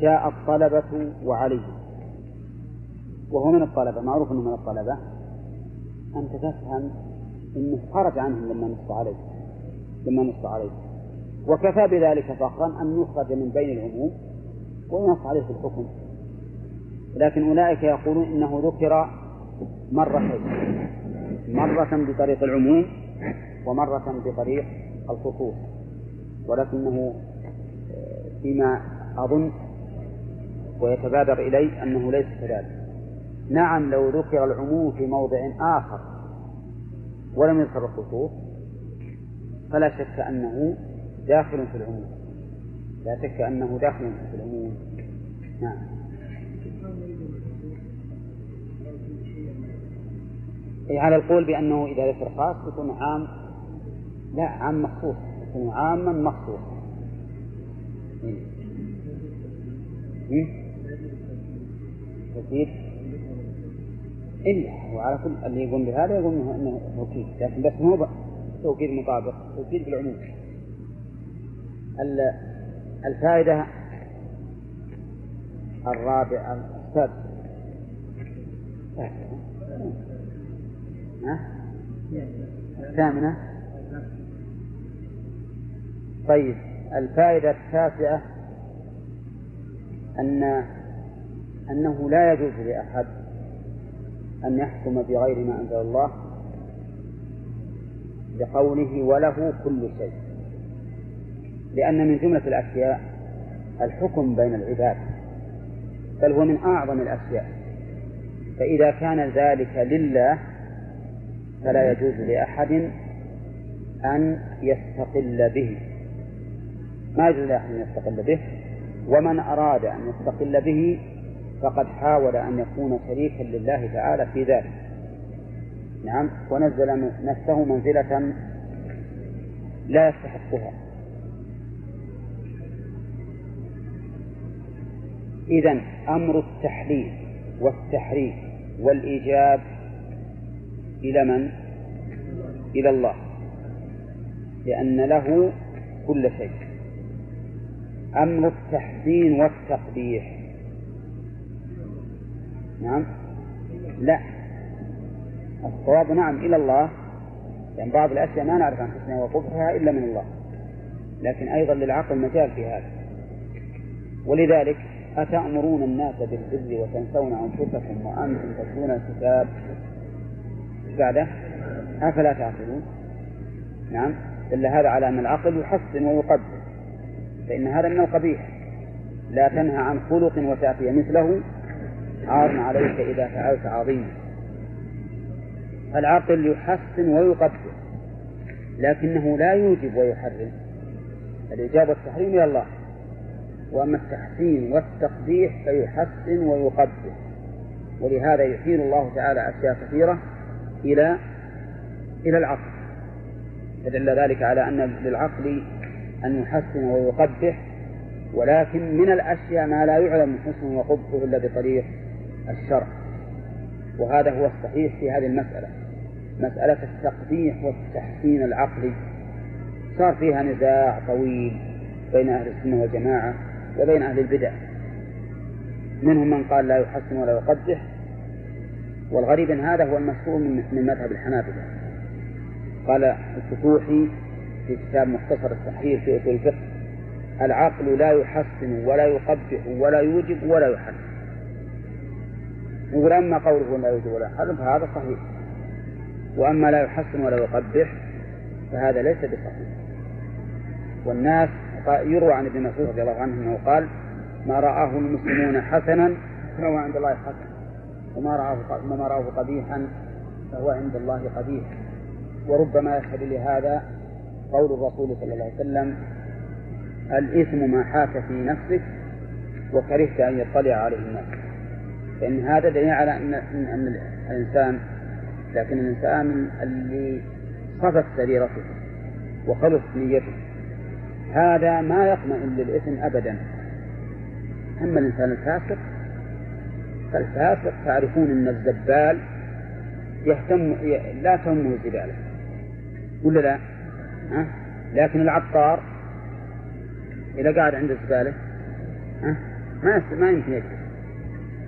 جاء الطلبة وعلي. وهو من الطلبة معروف أنه من الطلبة. أنت تفهم أنه خرج عنهم لما نص عليه لما نص عليه. وكفى بذلك فخرا أن يخرج من بين العموم وينص عليه في الحكم. لكن أولئك يقولون إنه ذكر مرتين. مرة بطريق العموم ومرة بطريق الخصوص. ولكنه آه، فيما أظن ويتبادر إلي أنه ليس كذلك. نعم لو ذكر العموم في موضع آخر ولم يذكر الخصوص فلا شك أنه داخل في العموم. لا شك أنه داخل في العموم. نعم. أي على القول بأنه إذا ذكر خاص يكون عام. لا عام مخصوص يكون عاما مخصوصا. يزيد إلا هو على كل اللي يقوم بهذا يقول إنه توكيد لكن بس مو توكيد مطابق توكيد بالعموم. الفائدة الرابعة السادسة الثامنة. طيب الفائدة التاسعة. أن أنه لا يجوز لأحد أن يحكم بغير ما أنزل الله بقوله وله كل شيء. لأن من جملة الأشياء الحكم بين العباد بل هو من أعظم الأشياء. فإذا كان ذلك لله فلا يجوز لأحد أن يستقل به. ما يجوز لأحد أن يستقل به؟ ومن أراد أن يستقل به فقد حاول أن يكون شريكا لله تعالى في ذلك. نعم ونزل نفسه منزلة لا يستحقها. إذا أمر التحليل والتحريف والإيجاب إلى من؟ إلى الله. لأن له كل شيء. أمر التحسين والتقبيح. نعم. لا. الصواب نعم إلى الله لأن بعض الأشياء ما نعرف عن حسنها وقبحها إلا من الله. لكن أيضا للعقل مجال في هذا. ولذلك أتأمرون الناس بالبر وتنسون أنفسكم وأنتم تتلون الكتاب؟ بعده أفلا تعقلون؟ نعم. دل هذا على أن العقل يحسن ويقدر. فإن هذا من القبيح. لا تنهى عن خلق وتأتي مثله. عار عليك إذا فعلت عظيما العقل يحسن ويقدر لكنه لا يوجب ويحرم. الإجابة والتحريم إلى الله. وأما التحسين والتقبيح فيحسن ويقبح ولهذا يحيل الله تعالى أشياء كثيرة إلى إلى العقل. فدل ذلك على أن للعقل أن يحسن ويقبح ولكن من الأشياء ما لا يعلم حسنه وقبحه إلا بطريق الشرع. وهذا هو الصحيح في هذه المسألة مسألة التقبيح والتحسين العقلي. صار فيها نزاع طويل بين أهل السنة والجماعة وبين أهل البدع. منهم من قال لا يحسن ولا يقبح والغريب أن هذا هو المشهور من مذهب الحنابلة. قال الفتوحي في كتاب مختصر التحرير في أصول الفقه. العقل لا يحسن ولا يقبح ولا يوجب ولا يحرم. يقول أما قوله لا يوجب ولا يحرم فهذا صحيح. وأما لا يحسن ولا يقبح فهذا ليس بصحيح. والناس يروى عن ابن مسعود رضي الله عنه أنه قال ما رآه المسلمون حسنا فهو عند الله حسن. وما رآه ما رآه قبيحا فهو عند الله قبيح. وربما يشهد لهذا قول الرسول صلى الله عليه وسلم الإثم ما حاك في نفسك وكرهت أن يطلع عليه الناس. فإن هذا دليل على أن أن الإنسان لكن الإنسان اللي صفت سريرته وخلص نيته هذا ما يطمئن للإثم أبدا. أما الإنسان الفاسق فالفاسق تعرفون أن الزبال يهتم لا تهمه الزبالة. ولا لا؟ لكن العطار إذا قاعد عند الزبالة؟ ما ما يمكن يجلس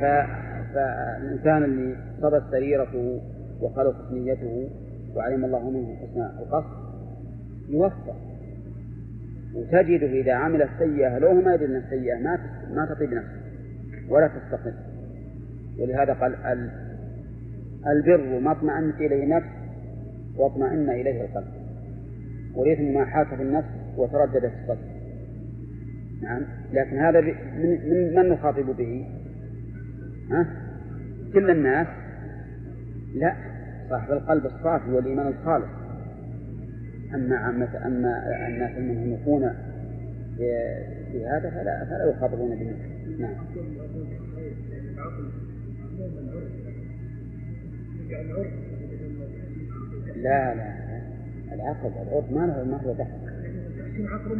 فالإنسان اللي صبت سريرته وخلصت نيته وعلم الله منه حسن القصد يوفق وتجده إذا عمل السيئة لو ما يدري السيئة ما ما تطيب نفسه ولا تستقل. ولهذا قال البر ما اطمأنت إليه نفس واطمأن إليه القلب. والإثم ما حاك في النفس وتردد في الصدر. نعم. لكن هذا من من, من نخاطب به؟ ها؟ كل الناس؟ لا. صاحب القلب الصافي والإيمان الخالص. أما عامة أما الناس المنهمكون بهذا فلا فلا يخاطبون به. نعم. لا لا. العقل العرف ما له ما هو دخل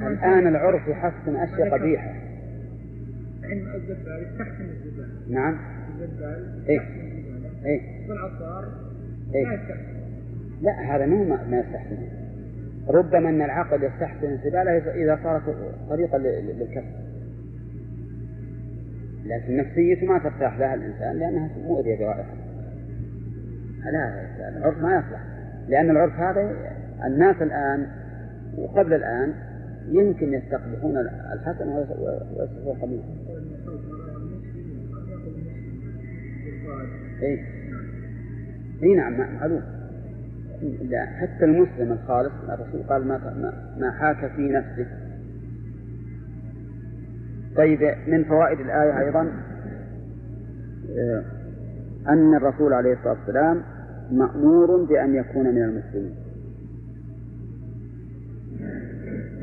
الآن العرف يحسن أشياء قبيحة. نعم. إيه. إيه. إيه. لا هذا مو ما يستحسن. ربما أن العقل يستحسن الزبالة إذا صارت طريقا للكسب. لكن نفسيته ما ترتاح لها الإنسان لأنها مؤذية برائحة لا العرف ما يصلح. لأن العرف هذا الناس الآن وقبل الآن يمكن يستقبحون الحسن ويصفون القبيح اي اي نعم معلوم. لا حتى المسلم الخالص الرسول قال ما ما حاك في نفسه طيب من فوائد الآية أيضا آه، أن الرسول عليه الصلاة والسلام مأمور بأن يكون من المسلمين.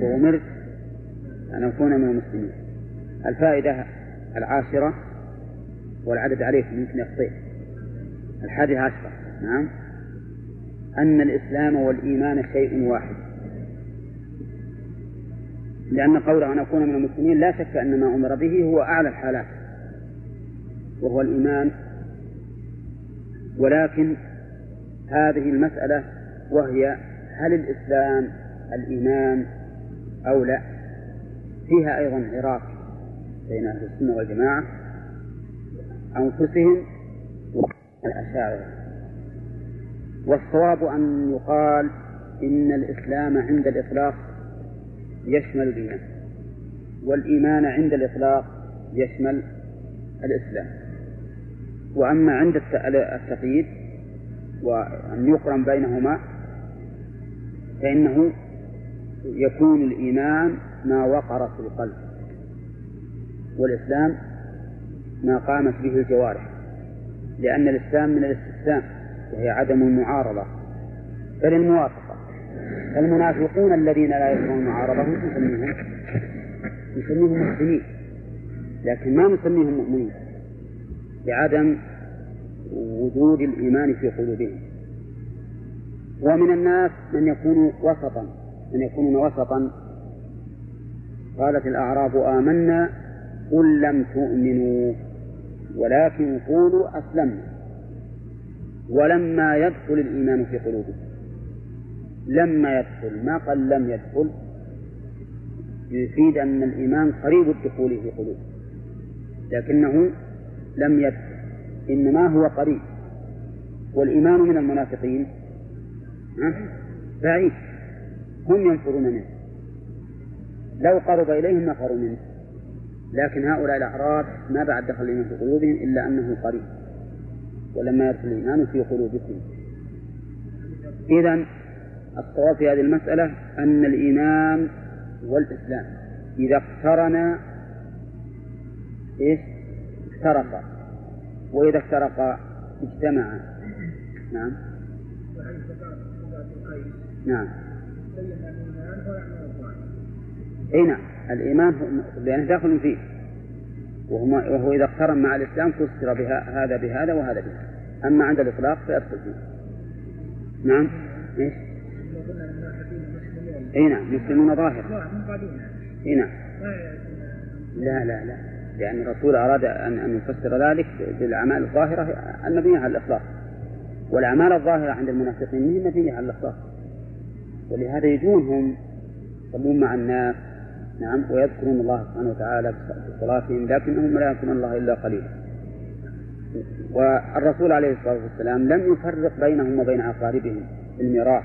وأمرت أن أكون من المسلمين. الفائدة العاشرة والعدد عليكم يمكن يخطئ الحادي عشرة نعم. أن الإسلام والإيمان شيء واحد. لأن قوله أن أكون من المسلمين لا شك أن ما أمر به هو أعلى الحالات وهو الإيمان. ولكن هذه المسألة وهي هل الإسلام الإيمان أو لا. فيها أيضا عراق بين أهل السنة والجماعة أنفسهم والأشاعرة. والصواب أن يقال إن الإسلام عند الإطلاق يشمل الإيمان والإيمان عند الإطلاق يشمل الإسلام. وأما عند التقييد وأن يقرن بينهما فإنه يكون الإيمان ما وقر في القلب والإسلام ما قامت به الجوارح لأن الإسلام من الاستسلام وهي عدم المعارضة. بل الموافقة المنافقون الذين لا يكرهون المعارضة نسميهم نسميهم مسلمين لكن ما نسميهم مؤمنين لعدم وجود الإيمان في قلوبهم. ومن الناس من يكون وسطا من يكونون وسطا قالت الأعراب آمنا قل لم تؤمنوا ولكن قولوا أسلمنا. ولما يدخل الإيمان في قلوبكم لما يدخل ما قال لم يدخل يفيد أن الإيمان قريب الدخول في قلوب لكنه لم يدخل إنما هو قريب. والإيمان من المنافقين بعيد. هم ينفرون منه. لو قرب إليهم نفروا منه. لكن هؤلاء الأعراب ما بعد دخل الإيمان في قلوبهم إلا أنه قريب. ولما يدخل الإيمان في قلوبكم. إذا الصواب في هذه المسألة أن الإيمان والإسلام إذا اقترنا إيش؟ افترقا وإذا افترقا اجتمعا نعم. نعم. أي نعم. الإيمان لأنه داخل فيه. وهو, وهو إذا اقترن مع الإسلام فسر بها هذا بهذا وهذا بهذا. أما عند الإطلاق فيدخل فيه. نعم. إيش؟ أي نعم. مسلمون ظاهر. أي نعم. لا لا لا. لأن الرسول أراد أن أن يفسر ذلك بالأعمال الظاهرة المبنية على الإخلاص والأعمال الظاهرة عند المنافقين هي مبنية على الإخلاص ولهذا يجونهم يصلون مع الناس نعم ويذكرون الله سبحانه وتعالى في صلاتهم لكنهم لا يذكرون الله إلا قليلا. والرسول عليه الصلاة والسلام لم يفرق بينهم وبين أقاربهم في الميراث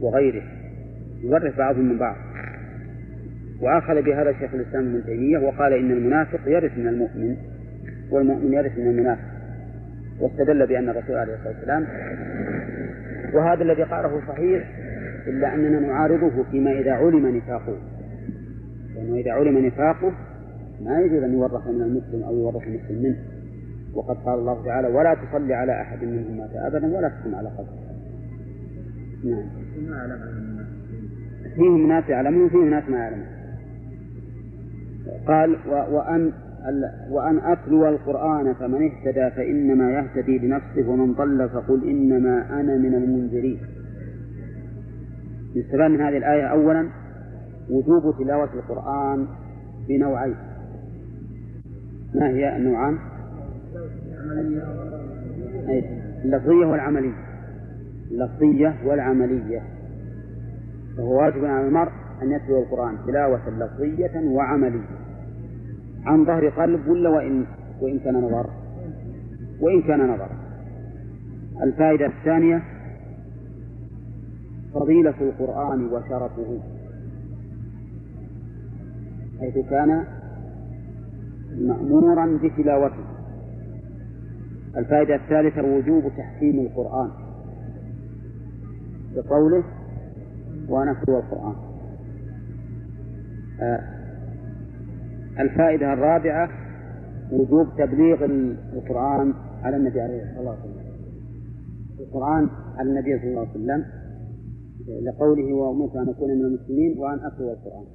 وغيره يورث بعضهم من بعض. وأخذ بهذا شيخ الإسلام ابن تيمية وقال إن المنافق يرث من المؤمن والمؤمن يرث من المنافق. واستدل بأن الرسول عليه الصلاة والسلام وهذا الذي قاله صحيح إلا أننا نعارضه فيما إذا علم نفاقه. لأنه إذا علم نفاقه ما يجوز أن يورث من المسلم أو يورث المسلم منه. وقد قال الله تعالى ولا تصلي على أحد منهم مات أبدا ولا تقم على قبره نعم. فيهم ناس يعلمون وفيهم ناس ما يعلمون. قال وأن وأن أتلو القرآن فمن اهتدى فإنما يهتدي لنفسه ومن ضل فقل إنما أنا من المنذرين. يستفاد من هذه الآية أولا وجوب تلاوة القرآن بنوعين. ما هي النوعان؟ اللفظية والعملية. اللفظية والعملية. فهو واجب على المرء أن يتلو القرآن تلاوة لفظية وعملية. عن ظهر قلب ولا وإن وإن كان نظر؟ وإن كان نظر. الفائدة الثانية فضيلة القرآن وشرفه. حيث كان مأمورا بتلاوته. الفائدة الثالثة وجوب تحكيم القرآن. بقوله ونتلو القرآن. آه الفائدة الرابعة وجوب تبليغ القرآن على النبي عليه الصلاة والسلام. القرآن على النبي صلى الله عليه وسلم لقوله وأمرت أن أكون من المسلمين وأن أتلو القرآن.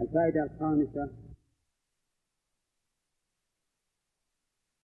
الفائدة الخامسة